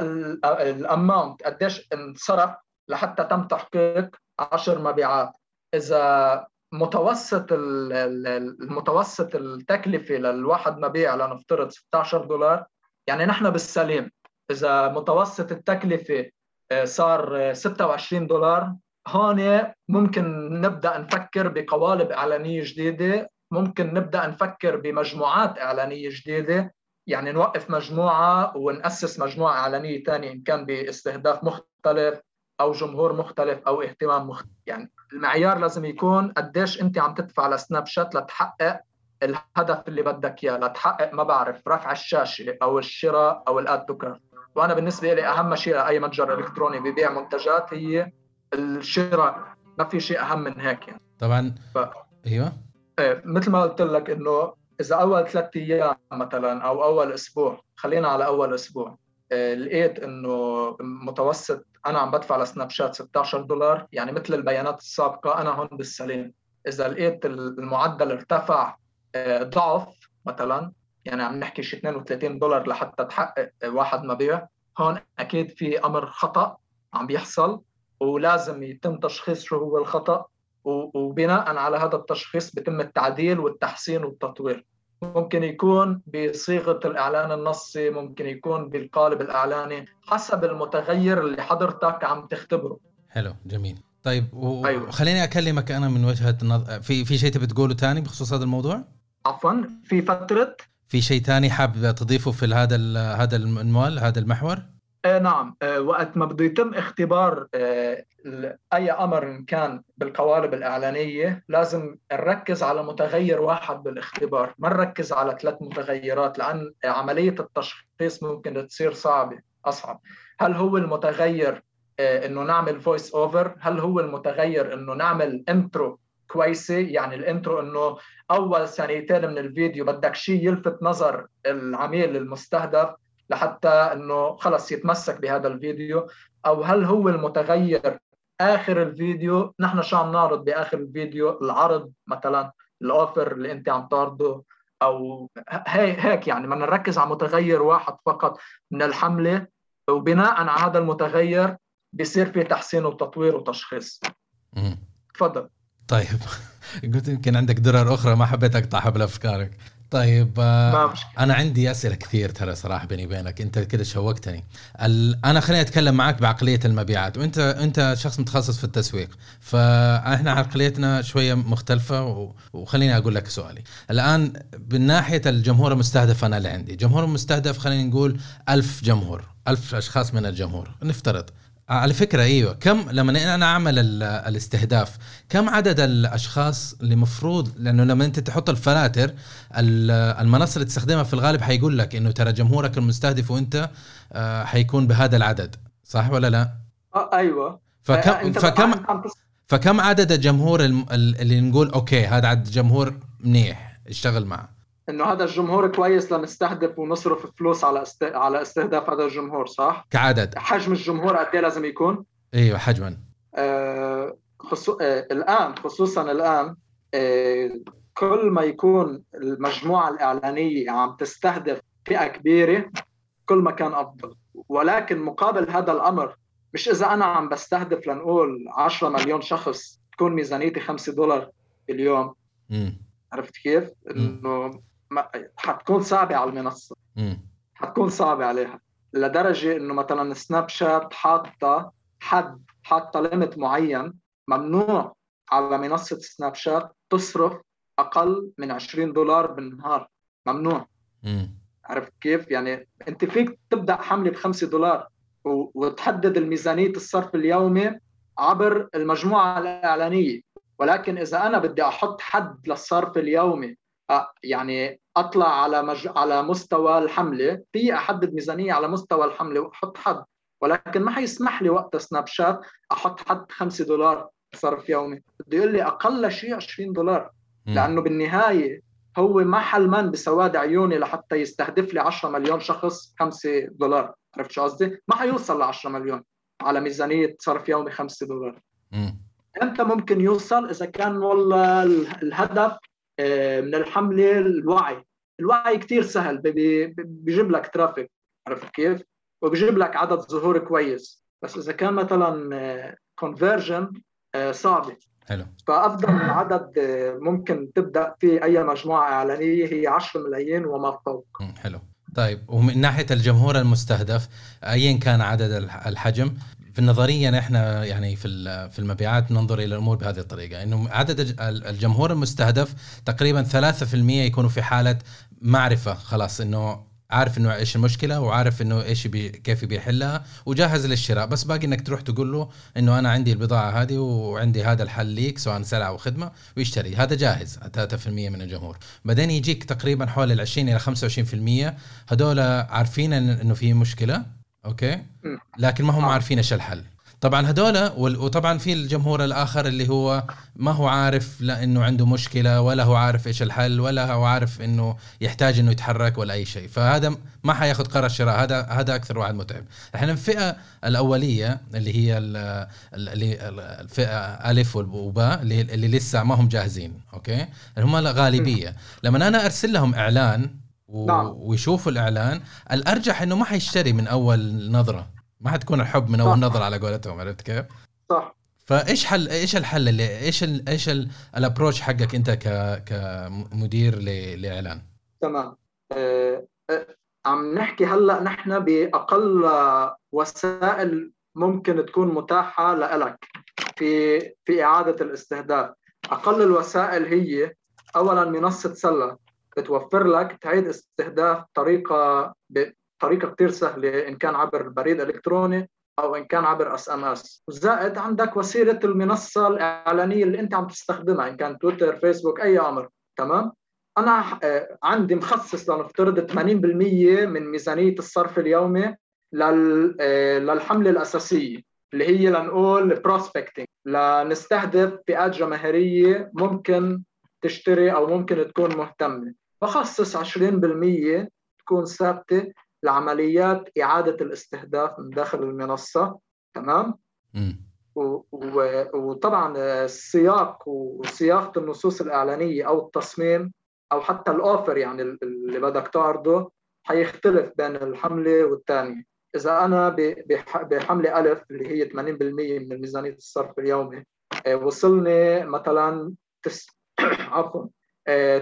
[SPEAKER 2] الاماونت قديش انصرف لحتى تم تحقيق 10 مبيعات. إذا متوسط المتوسط التكلفة للواحد مبيع لنفترض 16 دولار يعني نحن بالسليم. إذا متوسط التكلفة آه، صار 26 دولار هون ممكن نبدأ نفكر بقوالب إعلانية جديدة ممكن نبدأ نفكر بمجموعات إعلانية جديدة. يعني نوقف مجموعة ونأسس مجموعة اعلانيه ثانية إن كان باستهداف مختلف أو جمهور مختلف أو اهتمام مختلف يعني المعيار لازم يكون قديش أنت عم تدفع لسناب شات لتحقق الهدف اللي بدك إياه لتحقق ما بعرف رفع الشاشة أو الشراء أو الاد تو وأنا بالنسبة لي أهم شيء لأي متجر إلكتروني ببيع منتجات هي الشراء. ما في شيء أهم من هيك يعني.
[SPEAKER 1] طبعا. ف... أيوه.
[SPEAKER 2] إيه مثل ما قلت لك إنه إذا أول ثلاث أيام مثلا أو أول أسبوع خلينا على أول أسبوع. إيه لقيت إنه متوسط أنا عم بدفع لسناب شات 16 دولار يعني مثل البيانات السابقة أنا هون بالسليم. إذا لقيت المعدل ارتفع إيه ضعف مثلا يعني عم نحكي شي 32 دولار لحتى تحقق واحد مبيع هون أكيد في أمر خطأ عم بيحصل ولازم يتم تشخيص شو هو الخطأ وبناء على هذا التشخيص بيتم التعديل والتحسين والتطوير. ممكن يكون بصيغة الإعلان النصي ممكن يكون بالقالب الإعلاني حسب المتغير اللي حضرتك عم تختبره.
[SPEAKER 1] حلو جميل. طيب و... أيوة. خليني أكلمك أنا من وجهة النظر في في شيء تبي تقوله ثاني بخصوص هذا الموضوع؟
[SPEAKER 2] عفوا في فترة؟
[SPEAKER 1] في شيء ثاني حابب تضيفه في هذا هذا الموال هذا المحور؟
[SPEAKER 2] آه نعم. آه وقت ما بده يتم اختبار آه أي أمر كان بالقوالب الإعلانية لازم نركز على متغير واحد بالاختبار ما نركز على ثلاث متغيرات لأن عملية التشخيص ممكن تصير صعبة أصعب. هل هو المتغير آه، إنه نعمل voice over هل هو المتغير إنه نعمل intro كويسة؟ يعني ال intro إنه أول ثانيتين من الفيديو بدك شيء يلفت نظر العميل المستهدف لحتى إنه خلص يتمسك بهذا الفيديو. أو هل هو المتغير آخر الفيديو؟ نحن شو عم نعرض بآخر الفيديو؟ العرض مثلا الأوفر اللي أنت عم تعرضه أو هيك هيك يعني بدنا نركز على متغير واحد فقط من الحملة. وبناء على هذا المتغير بيصير في تحسين وتطوير وتشخيص. تفضل.
[SPEAKER 1] طيب. قلت يمكن عندك درر أخرى ما حبيت اقطع حبل افكارك طيب آه أنا عندي أسئلة كثير ترى صراحة بيني وبينك. أنت كده شوقتني. أنا خليني أتكلم معك بعقلية المبيعات. وانت أنت شخص متخصص في التسويق. فإحنا عقليتنا شوية مختلفة وخليني أقول لك سؤالي. الآن من ناحية الجمهور المستهدف أنا اللي عندي. جمهور المستهدف خلينا نقول ألف جمهور ألف أشخاص من الجمهور. نفترض على فكرة إيوه. كم لما أنا أعمل الاستهداف كم عدد الأشخاص اللي مفروض لأنه لما أنت تحط الفلاتر المنصة اللي تستخدمها في الغالب حيقول لك إنه ترى جمهورك المستهدف وأنت آه، حيكون بهذا العدد. صح ولا لا؟
[SPEAKER 2] آه أيوه.
[SPEAKER 1] فكم آه فكم فكم عدد الجمهور اللي نقول okay هذا عدد جمهور منيح اشتغل معه.
[SPEAKER 2] إنه هذا الجمهور كويس لنستهدف ونصرف فلوس على است... على استهداف هذا الجمهور صح؟
[SPEAKER 1] كعدد
[SPEAKER 2] حجم الجمهور قد إيه لازم يكون؟
[SPEAKER 1] إيوه حجما
[SPEAKER 2] آه خصو... آه الآن خصوصا الآن آه كل ما يكون المجموعة الإعلانية عم تستهدف فئة كبيرة كل ما كان أفضل ولكن مقابل هذا الأمر مش إذا أنا عم بستهدف لنقول 10 مليون شخص تكون ميزانيتي 5 دولار اليوم م. عرفت كيف؟ إنه حتكون صعبة على المنصة. م. حتكون صعبة عليها. لدرجة إنه مثلا سناب شات حاطة حد حاطة ليمت معين ممنوع على منصة سناب شات تصرف أقل من 20 دولار بالنهار. ممنوع. عرفت كيف؟ يعني أنت فيك تبدأ حملة ب 5 دولار وتحدد الميزانية الصرف اليومي عبر المجموعة الإعلانية. ولكن إذا أنا بدي أحط حد للصرف اليومي يعني أطلع على مج... على مستوى الحملة. في أحدد ميزانية على مستوى الحملة وأحط حد ولكن ما حيسمح لي وقت سناب شات أحط حد 5 دولار صرف يومي. بده يقول لي أقل شيء 20 دولار. لأنه بالنهاية هو ما حلمان بسواد عيوني لحتى يستهدف لي 10 مليون شخص 5 دولار. عرفت شو قصدي؟ ما حيوصل ل 10 مليون على ميزانية صرف يومي 5 دولار. إمتى ممكن يوصل إذا كان والله الهدف من الحمله الوعي الوعي كثير سهل بيجيب لك traffic عرفت كيف؟ وبيجيب لك عدد ظهور كويس. بس إذا كان مثلا conversion آه، آه، صعبه
[SPEAKER 1] حلو.
[SPEAKER 2] فأفضل عدد ممكن تبدأ فيه أي مجموعة إعلانية هي 10 ملايين وما فوق.
[SPEAKER 1] حلو. طيب ومن ناحية الجمهور المستهدف ايا كان عدد الحجم؟ في النظرية إحنا يعني في في المبيعات ننظر إلى الأمور بهذه الطريقة إنه عدد الجمهور المستهدف تقريبا 3% يكونوا في حالة معرفة خلاص إنه عارف إنه إيش المشكلة وعارف إنه إيش بي كيف بيحلها وجاهز للشراء. بس باقي إنك تروح تقول له إنه أنا عندي البضاعة هذه وعندي هذا الحل ليك سواء سلعه أو خدمة ويشتري. هذا جاهز 3% من الجمهور. بعدين يجيك تقريبا حول ال 20 إلى 25% هذول عارفين إنه في مشكلة okay؟ لكن ما هم آه. عارفين إيش الحل. طبعا هذول وطبعا في الجمهور الآخر اللي هو ما هو عارف لأنه عنده مشكلة ولا هو عارف إيش الحل ولا هو عارف إنه يحتاج إنه يتحرك ولا أي شيء. فهذا ما حياخذ قرار شراء هذا هذا أكثر واحد متعب. إحنا الفئة الأولية اللي هي اللي الفئة ألف وباء اللي, اللي لسه ما هم جاهزين. أوكي؟ اللي هم الغالبيه لما أنا أرسل لهم إعلان و... نعم. ويشوفوا الإعلان. الأرجح إنه ما حيشتري من أول نظرة. ما حتكون الحب من أول نظرة على قولتهم عرفت كيف؟
[SPEAKER 2] صح.
[SPEAKER 1] فإيش حل إيش الحل اللي إيش ال إيش الابروش حقك أنت ك كمدير لإعلان؟
[SPEAKER 2] تمام. أه أه عم نحكي هلأ نحن بأقل وسائل ممكن تكون متاحة لك في في إعادة الاستهداف. أقل الوسائل هي اولا منصة سلة. بتوفر لك تعيد استهداف طريقة بطريقه كثير سهلة إن كان عبر بريد إلكتروني أو إن كان عبر SMS. زائد عندك وسيلة المنصة الإعلانية اللي أنت عم تستخدمها إن كان تويتر فيسبوك أي أمر. تمام؟ أنا آه، عندي مخصص لنفترض 80% من ميزانية الصرف اليومي آه، للحملة الأساسية اللي هي لنقول بروسبكتنج لنستهدف فئات جماهيرية ممكن تشتري أو ممكن تكون مهتمة. بخصص 20% تكون ثابتة لعمليات إعادة الاستهداف من داخل المنصة تمام؟ وطبعا السياق وصياغه النصوص الإعلانية أو التصميم أو حتى الأوفر يعني اللي بدك تعرضه حيختلف بين الحملة والثانيه إذا أنا بحملة ألف اللي هي 80% من ميزانيه الصرف اليومي آه، وصلني مثلا تس... عفوا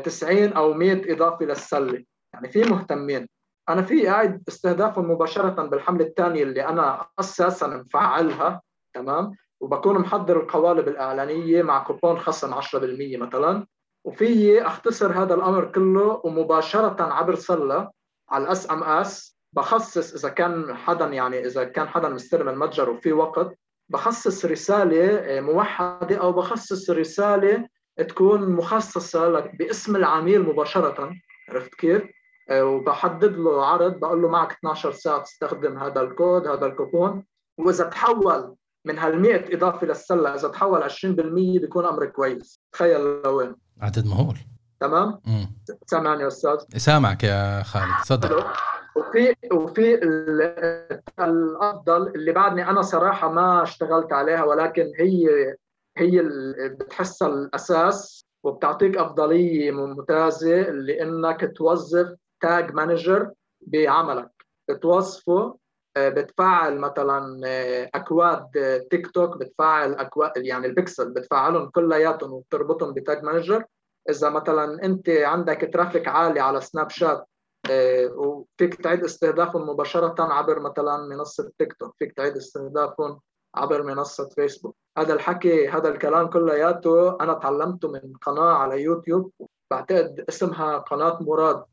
[SPEAKER 2] 90 آه، أو 100 إضافة للسلة. يعني في مهتمين. أنا في قاعد استهدافهم مباشرة بالحملة الثانية اللي أنا أساسا مفعلها تمام؟ وبكون محضر القوالب الإعلانية مع كوبون خصم 10% مثلا. وفي أختصر هذا الأمر كله ومباشرة عبر سلة على ال SMS. بخصص إذا كان حدا يعني إذا كان حدا مستلم المتجر وفي وقت. بخصص رسالة آه، موحدة أو بخصص رسالة تكون مخصصة لك باسم العميل مباشرة. عرفت كيف؟ آه، وبحدد له عرض بقول له معك 12 ساعة تستخدم هذا الكود هذا الكوبون وإذا تحول من هال 100 إضافة للسلة إذا تحول 20% بيكون أمر كويس. تخيل لوين.
[SPEAKER 1] عدد مهول.
[SPEAKER 2] تمام؟ سامعني يا أستاذ؟
[SPEAKER 1] سامعك يا خالد. تفضل.
[SPEAKER 2] وفي وفي الأفضل اللي بعدني أنا صراحة ما اشتغلت عليها ولكن هي هي بتحسها الأساس وبتعطيك أفضلية ممتازة لإنك توظف Tag Manager بعملك. بتوظفه آه، بتفعل مثلا آه، أكواد تيك توك بتفعل أكواد يعني البكسل بتفعلهم كلياتهم وبتربطهم ب Tag Manager إذا مثلا أنت عندك traffic عالي على سناب شات آه، وفيك تعيد استهدافهم مباشرة عبر مثلا منصة تيك توك فيك تعيد استهدافهم عبر منصة فيسبوك. هذا الحكي هذا الكلام كلياته أنا تعلمته من قناة على يوتيوب بعتقد اسمها قناة مراد.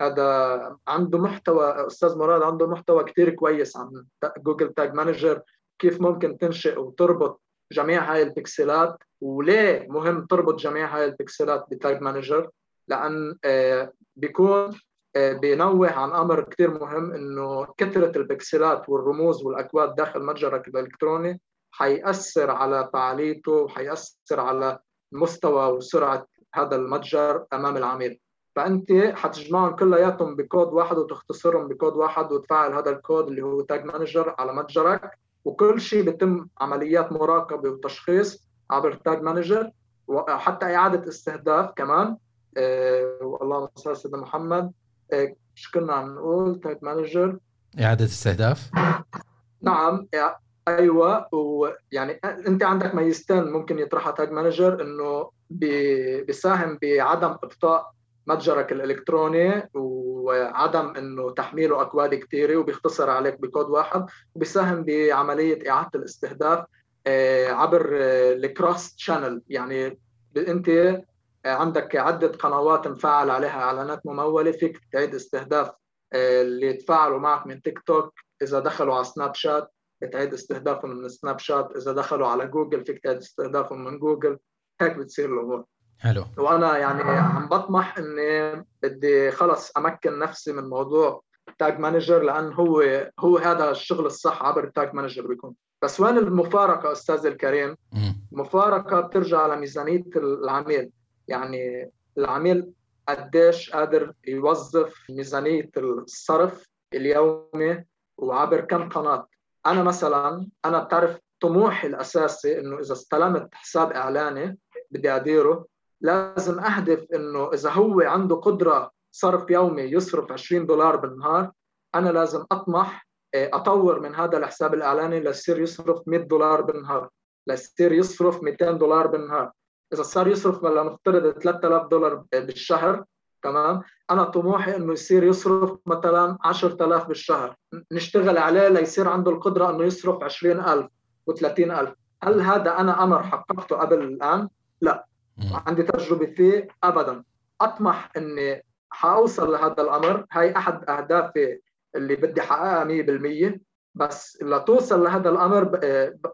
[SPEAKER 2] هذا عنده محتوى أستاذ مراد عنده محتوى كتير كويس عن Google Tag Manager كيف ممكن تنشئ وتربط جميع هاي البكسلات وليه مهم تربط جميع هاي البكسلات ب Tag Manager لأن آه، بيكون بينوه عن أمر كثير مهم إنه كثرة البكسلات والرموز والأكواد داخل متجرك الإلكتروني حيأثر على فعاليته وحيأثر على مستوى وسرعة هذا المتجر أمام العميل. فأنت حتجمعهم كلياتهم بكود واحد وتختصرهم بكود واحد وتفعل هذا الكود اللي هو Tag Manager على متجرك وكل شيء بيتم عمليات مراقبة وتشخيص عبر Tag Manager وحتى إعادة استهداف كمان. آه والله صل على سيدنا محمد إيش كنا عم نقول Tag Manager.
[SPEAKER 1] إعادة استهداف.
[SPEAKER 2] نعم أيوه ويعني أنت عندك ميزتين ممكن يطرحها Tag Manager إنه بيساهم بعدم إبطاء متجرك الإلكتروني وعدم إنه تحميله أكواد كثيره وبيختصر عليك بكود واحد وبيساهم بعملية إعادة الاستهداف آه، عبر ال cross channel يعني أنت عندك عدة قنوات مفعل عليها إعلانات ممولة فيك تعيد استهداف آه، اللي تفاعلوا معك من تيك توك. إذا دخلوا على سناب شات تعيد استهدافهم من سناب شات. إذا دخلوا على جوجل فيك تعيد استهدافهم من جوجل. هيك بتصير الأمور.
[SPEAKER 1] حلو.
[SPEAKER 2] وأنا يعني عم بطمح إني بدي خلص أمكن نفسي من موضوع Tag Manager لأن هو هو هذا الشغل الصح عبر ال Tag Manager بيكون. بس وين المفارقة أستاذ الكريم؟ المفارقة بترجع على ميزانية العميل. يعني العميل قديش قادر يوظف ميزانية الصرف اليومي وعبر كم قناة. أنا مثلا أنا بتعرف طموحي الأساسي إنه إذا استلمت حساب إعلاني بدي أديره لازم أهدف إنه إذا هو عنده قدرة صرف يومي يصرف 20 دولار بالنهار أنا لازم أطمح آه، أطور من هذا الحساب الإعلاني ليصير يصرف 100 دولار بالنهار ليصير يصرف 200 دولار بالنهار. إذا صار يصرف نفترض 3000 دولار بالشهر تمام؟ أنا طموحي إنه يصير يصرف مثلا 10000 بالشهر. نشتغل عليه ليصير عنده القدرة إنه يصرف 20000 و30000 هل هذا أنا أمر حققته قبل الآن؟ لا. عندي تجربة فيه ابدا. أطمح إني حأوصل لهذا الأمر. هاي أحد أهدافي اللي بدي أحققها 100% بس لتوصل لهذا الأمر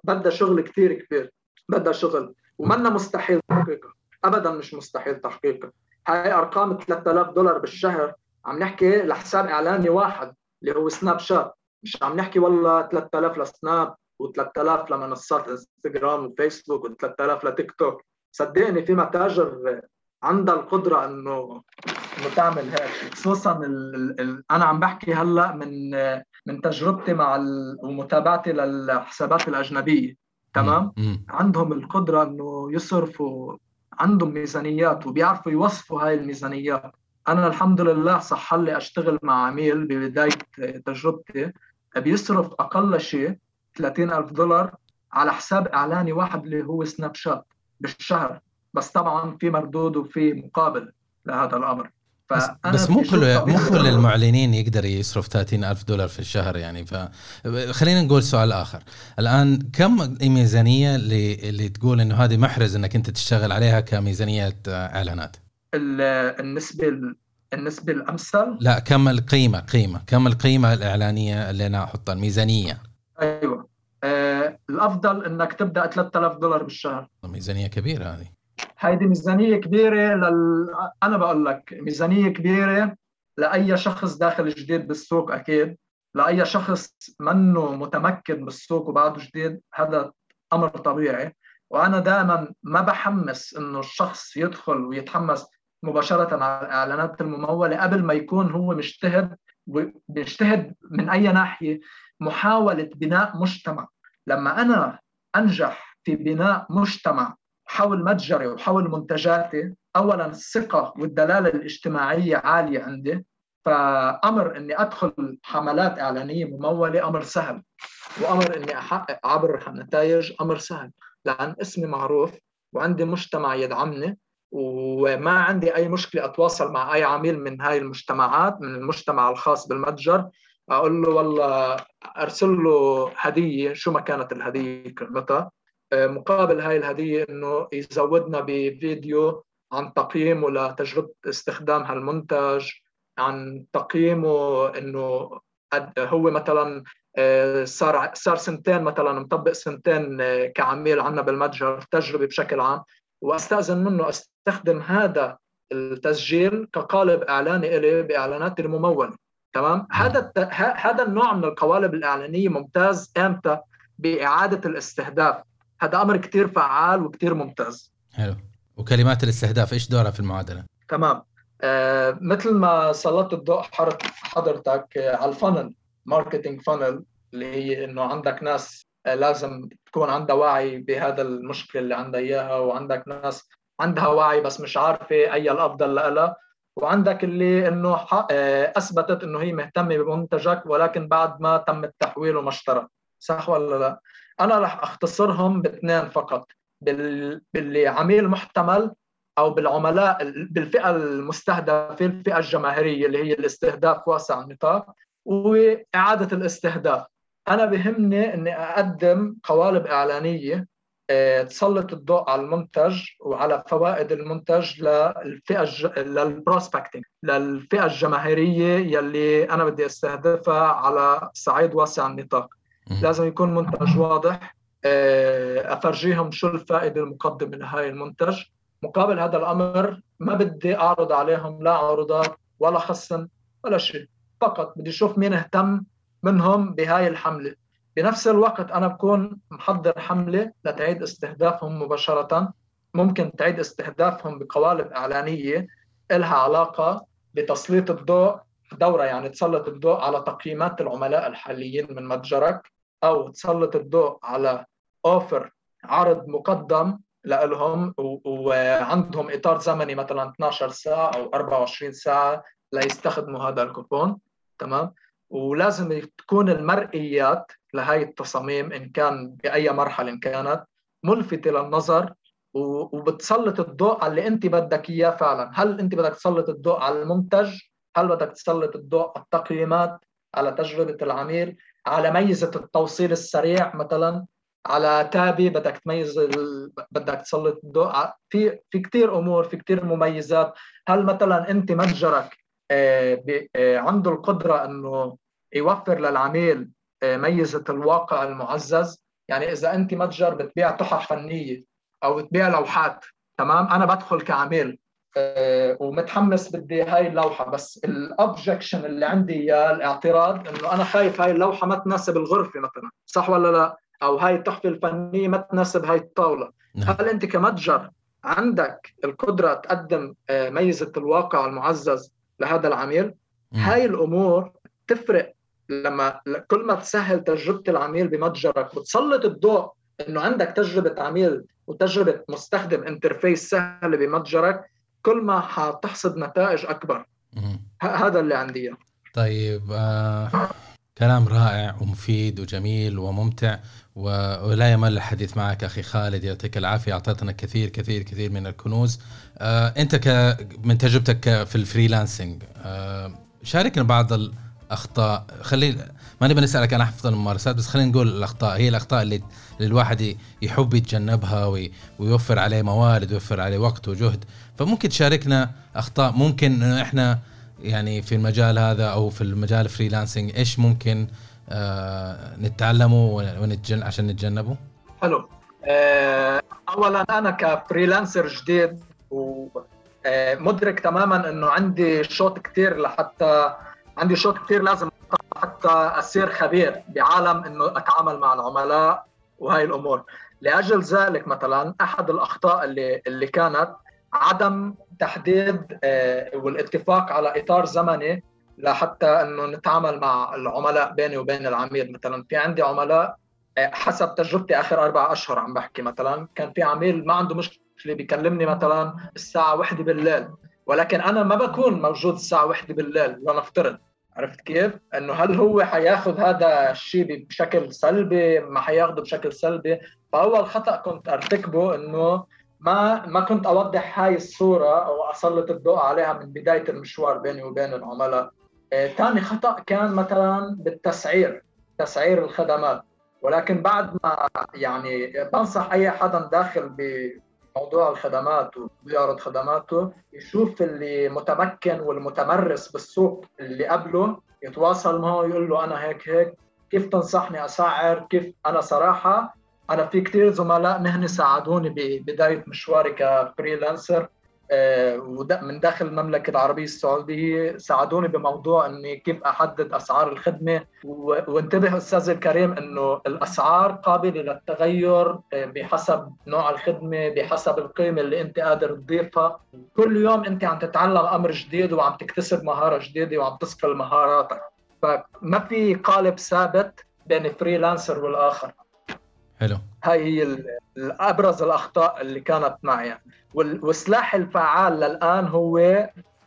[SPEAKER 2] بدها شغل كثير كبير. بدها شغل. ومنا مستحيل تحقيقها. ابدا مش مستحيل تحقيقها. هاي أرقام 3000 دولار بالشهر عم نحكي لحساب اعلاني واحد اللي هو سناب شات. مش عم نحكي والله 3000 لسناب و3000 لمنصات إنستغرام وفيسبوك و3000 لتيك توك. صدقني في متاجر عندها القدرة إنه إنه تعمل هيك. خصوصا ال ال أنا عم بحكي هلأ من من تجربتي مع ومتابعتي للحسابات الأجنبية. تمام؟ عندهم القدرة إنه يصرفوا عندهم ميزانيات وبيعرفوا يوصفوا هاي الميزانيات. أنا الحمد لله صح لي أشتغل مع عميل ببداية تجربتي. بيصرف أقل شيء 30000 دولار على حساب إعلاني واحد اللي هو سناب شات بالشهر. بس طبعا في مردود وفي مقابل لهذا الأمر.
[SPEAKER 1] بس, بس مو كل مو كل المعلنين يقدر يصرف 30 ألف دولار في الشهر يعني فخلينا نقول سؤال آخر. الآن كم الميزانية اللي, اللي تقول إنه هذه محرز إنك أنت تشتغل عليها كميزانية إعلانات؟
[SPEAKER 2] النسبة النسبة الأمثل؟
[SPEAKER 1] لا كم القيمة؟ قيمة. كم القيمة الإعلانية اللي أنا أحطها؟ الميزانية.
[SPEAKER 2] أيوة. آه الأفضل إنك تبدأ 3000 دولار بالشهر.
[SPEAKER 1] ميزانية كبيرة هذه.
[SPEAKER 2] هيدي ميزانية كبيرة لل... أنا بقول لك ميزانية كبيرة لأي شخص داخل جديد بالسوق أكيد. لأي شخص منه متمكن بالسوق وبعده جديد هذا أمر طبيعي. وأنا دائما ما بحمس إنه الشخص يدخل ويتحمس مباشرة على الإعلانات الممولة قبل ما يكون هو مجتهد بيجتهد من أي ناحية محاولة بناء مجتمع. لما أنا أنجح في بناء مجتمع حول متجري وحول منتجاتي. اولا الثقة والدلالة الاجتماعية عالية عندي. فأمر إني أدخل حملات إعلانية ممولة. أمر سهل. وأمر إني أحقق عبر نتائج أمر سهل. لأن اسمي معروف وعندي مجتمع يدعمني. وما عندي أي مشكلة أتواصل مع أي عميل من هاي المجتمعات من المجتمع الخاص بالمتجر. أقول له والله أرسل له هدية. شو ما كانت الهدية قيمتها آه، مقابل هاي الهدية إنه يزودنا بفيديو عن تقييمه لتجربة استخدام هالمنتج عن تقييمه إنه هو مثلا آه، صار صار سنتين مثلا مطبق سنتين آه، كعميل عندنا بالمتجر تجربه بشكل عام. وأستأذن منه أستخدم هذا التسجيل كقالب إعلاني إلي باعلاناتي المموله تمام؟ هذا هذا النوع من القوالب الإعلانية ممتاز إمتى؟ بإعادة الاستهداف. هذا أمر كثير فعال وكثير ممتاز.
[SPEAKER 1] حلو. وكلمات الاستهداف إيش دورها في المعادلة؟
[SPEAKER 2] تمام. آه مثل ما سلطت الضوء حضرتك آه على ال funnel marketing funnel اللي هي إنه عندك ناس آه لازم تكون عندها وعي بهذا المشكلة اللي عندها إياها وعندك ناس عندها وعي بس مش عارفة أي الأفضل لها. وعندك اللي إنه آه، أثبتت إنه هي مهتمة بمنتجك ولكن بعد ما تم التحويل وما اشترى. صح ولا لا؟ أنا رح أختصرهم باثنين فقط بال... باللي عميل محتمل أو بالعملاء بالفئة المستهدفة الفئة الجماهيرية اللي هي الاستهداف واسع النطاق وإعادة الاستهداف. أنا بهمني إني أقدم قوالب إعلانية آه، تسلط الضوء على المنتج وعلى فوائد المنتج للفئة الج... للبروسبكتنج للفئة الجماهيرية يلي أنا بدي أستهدفها على صعيد واسع النطاق. لازم يكون منتج واضح آه، أفرجيهم شو الفائدة المقدمة لهي المنتج. مقابل هذا الأمر ما بدي أعرض عليهم لا عروضات ولا خصم ولا شيء. فقط بدي أشوف مين اهتم منهم بهاي الحملة. بنفس الوقت أنا بكون محضر حملة لتعيد استهدافهم مباشرة. ممكن تعيد استهدافهم بقوالب إعلانية لها علاقة بتسليط الضوء دورة يعني تسلط الضوء على تقييمات العملاء الحاليين من متجرك. أو تسلط الضوء على اوفر عرض مقدم لهم وعندهم إطار زمني مثلا 12 ساعة أو 24 ساعة ليستخدموا هذا الكوبون تمام؟ ولازم تكون المرئيات لهي التصاميم إن كان بأي مرحلة إن كانت ملفته للنظر وبتسلط الضوء على اللي أنت بدك إياه فعلا. هل أنت بدك تسلط الضوء على المنتج؟ هل بدك تسلط الضوء على التقييمات على تجربة العميل؟ على ميزة التوصيل السريع مثلا على تابي بدك تميز ال... بدك تسلط الضوء في في كثير أمور في كثير مميزات. هل مثلا أنت متجرك آه، آه، عنده القدرة إنه يوفر للعميل آه، ميزة الواقع المعزز؟ يعني إذا أنت متجر بتبيع تحف فنية أو بتبيع لوحات تمام؟ أنا بدخل كعميل. ومتحمس بدي هاي اللوحة. بس الاوبجكشن اللي عندي اياه الاعتراض إنه أنا خايف هاي اللوحة ما تناسب الغرفة مثلا صح ولا لا؟ أو هاي التحفة الفنية ما تناسب هاي الطاولة. نعم. هل أنت كمتجر عندك القدرة تقدم ميزة الواقع المعزز لهذا العميل؟ هاي الأمور تفرق لما كل ما تسهل تجربة العميل بمتجرك وتسلط الضوء إنه عندك تجربة عميل وتجربة مستخدم انترفيس سهلة بمتجرك كل ما حتحصد نتائج أكبر. هذا اللي عندي
[SPEAKER 1] طيب آه كلام رائع ومفيد وجميل وممتع ولا يمل الحديث معك أخي خالد يعطيك العافية أعطيتنا كثير كثير كثير من الكنوز. آه أنت ك من تجربتك في ال freelancing آه شاركنا بعض الاخطاء خلي ما نبي نسألك عن افضل الممارسات بس خلينا نقول الأخطاء. هي الأخطاء اللي, اللي الواحد يحب يتجنبها وي ويوفر عليه موارد ويوفر عليه وقت وجهد. فممكن تشاركنا أخطاء. ممكن انه إحنا يعني في المجال هذا أو في المجال ال freelancing إيش ممكن آه نتعلمه ونتجن عشان نتجنبه؟
[SPEAKER 2] حلو. آه اولا أنا ك freelancer جديد ومدرك آه، تماما إنه عندي شوط كثير لحتى عندي شوط كثير لازم حتى أصير خبير بعالم إنه أتعامل مع العملاء وهي الأمور. لأجل ذلك مثلا أحد الأخطاء اللي اللي كانت عدم تحديد آه، والاتفاق على إطار زمني لحتى إنه نتعامل مع العملاء بيني وبين العميل. مثلا في عندي عملاء آه، حسب تجربتي آخر أربع أشهر عم بحكي مثلا كان في عميل ما عنده مشكلة بيكلمني مثلا الساعة واحدة بالليل ولكن أنا ما بكون موجود الساعة واحدة بالليل لنفترض. عرفت كيف؟ إنه هل هو حياخذ هذا الشيء بشكل سلبي؟ ما حياخذه بشكل سلبي؟ فأول خطأ كنت أرتكبه إنه ما ما كنت أوضح هاي الصورة أو أسلط الضوء عليها من بداية المشوار بيني وبين العملاء. ثاني خطأ كان مثلا بالتسعير تسعير الخدمات. ولكن بعد ما يعني بنصح أي حدا داخل بموضوع الخدمات وبيعرض خدماته يشوف اللي متمكن والمتمرس بالسوق اللي قبله يتواصل معه يقول له أنا هيك هيك كيف تنصحني اسعر كيف؟ أنا صراحة أنا في كثير زملاء مهني ساعدوني ببدايه مشواري كفريلانسر. من داخل المملكة العربية السعودية ساعدوني بموضوع أني كيف أحدد أسعار الخدمة. وانتبه أستاذ الكريم أنه الأسعار قابلة للتغير آه، بحسب نوع الخدمة بحسب القيمة اللي أنت قادر تضيفها. كل يوم أنت عم تتعلم أمر جديد وعم تكتسب مهارة جديدة وعم تصقل مهاراتك. فما في قالب ثابت بين freelancer والآخر.
[SPEAKER 1] حلو.
[SPEAKER 2] هاي هي ابرز الأخطاء اللي كانت معي. والسلاح الفعال للآن هو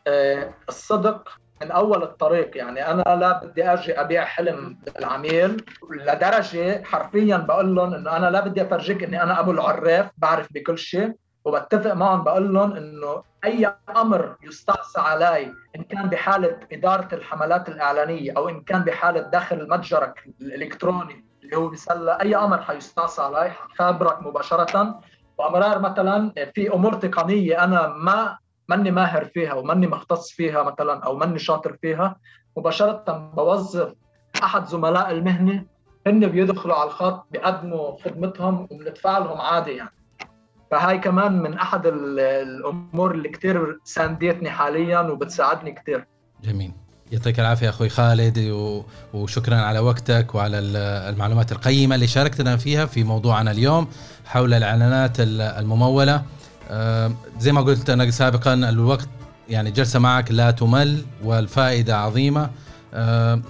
[SPEAKER 2] آه، الصدق من أول الطريق. يعني أنا لا بدي أجي أبيع حلم للعميل لدرجة حرفيا بقول لهم إنه أنا لا بدي أفرجيك إني أنا أبو العراف بعرف بكل شيء. وبتفق معهم بقول لهم إنه أي أمر يستعصى علي إن كان بحالة إدارة الحملات الإعلانية أو إن كان بحالة دخل متجرك الإلكتروني هو بيسلى أي أمر حيستعصى علي حخابرك مباشرة. وأمرار مثلا في أمور تقنية أنا ما ماني ماهر فيها وماني مختص فيها مثلا أو ماني شاطر فيها مباشرة بوظف أحد زملاء المهنة هن بيدخلوا على الخط بيقدموا خدمتهم وبندفع لهم عادي يعني. فهاي كمان من أحد الأمور اللي كثير ساندتني حاليا وبتساعدني كثير
[SPEAKER 1] جميل. يعطيك العافية أخوي خالد وشكرا على وقتك وعلى المعلومات القيمة اللي شاركتنا فيها في موضوعنا اليوم حول الإعلانات الممولة. آه، زي ما قلت أنا سابقا الوقت يعني جلسة معك لا تمل والفائدة عظيمة. آه،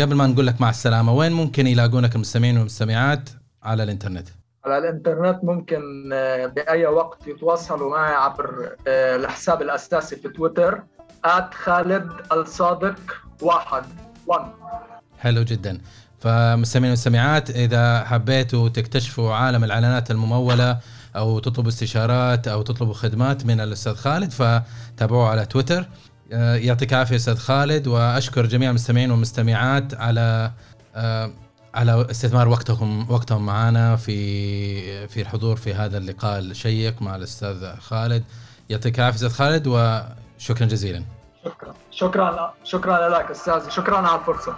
[SPEAKER 1] قبل ما نقول لك مع السلامة وين ممكن يلاقونك المستمعين والمستمعات؟ على الإنترنت؟
[SPEAKER 2] على الإنترنت ممكن آه، بأي وقت يتواصلوا معي عبر الحساب الأساسي في تويتر. آت خالد الصادق واحد 1
[SPEAKER 1] حلو جدا. فمستمعين والمستمعات إذا حبيتوا تكتشفوا عالم الإعلانات الممولة أو تطلبوا استشارات أو تطلبوا خدمات من الأستاذ خالد فتابعوه على تويتر. آه، يعطيك العافية أستاذ خالد وأشكر جميع المستمعين والمستمعات على آه، على استثمار وقتكم وقتهم معنا في في الحضور في هذا اللقاء الشيق مع الأستاذ خالد. يعطيك العافية أستاذ خالد و شكرا جزيلا.
[SPEAKER 2] شكرا. شكرا شكرا لك أستاذ شكرا على الفرصة.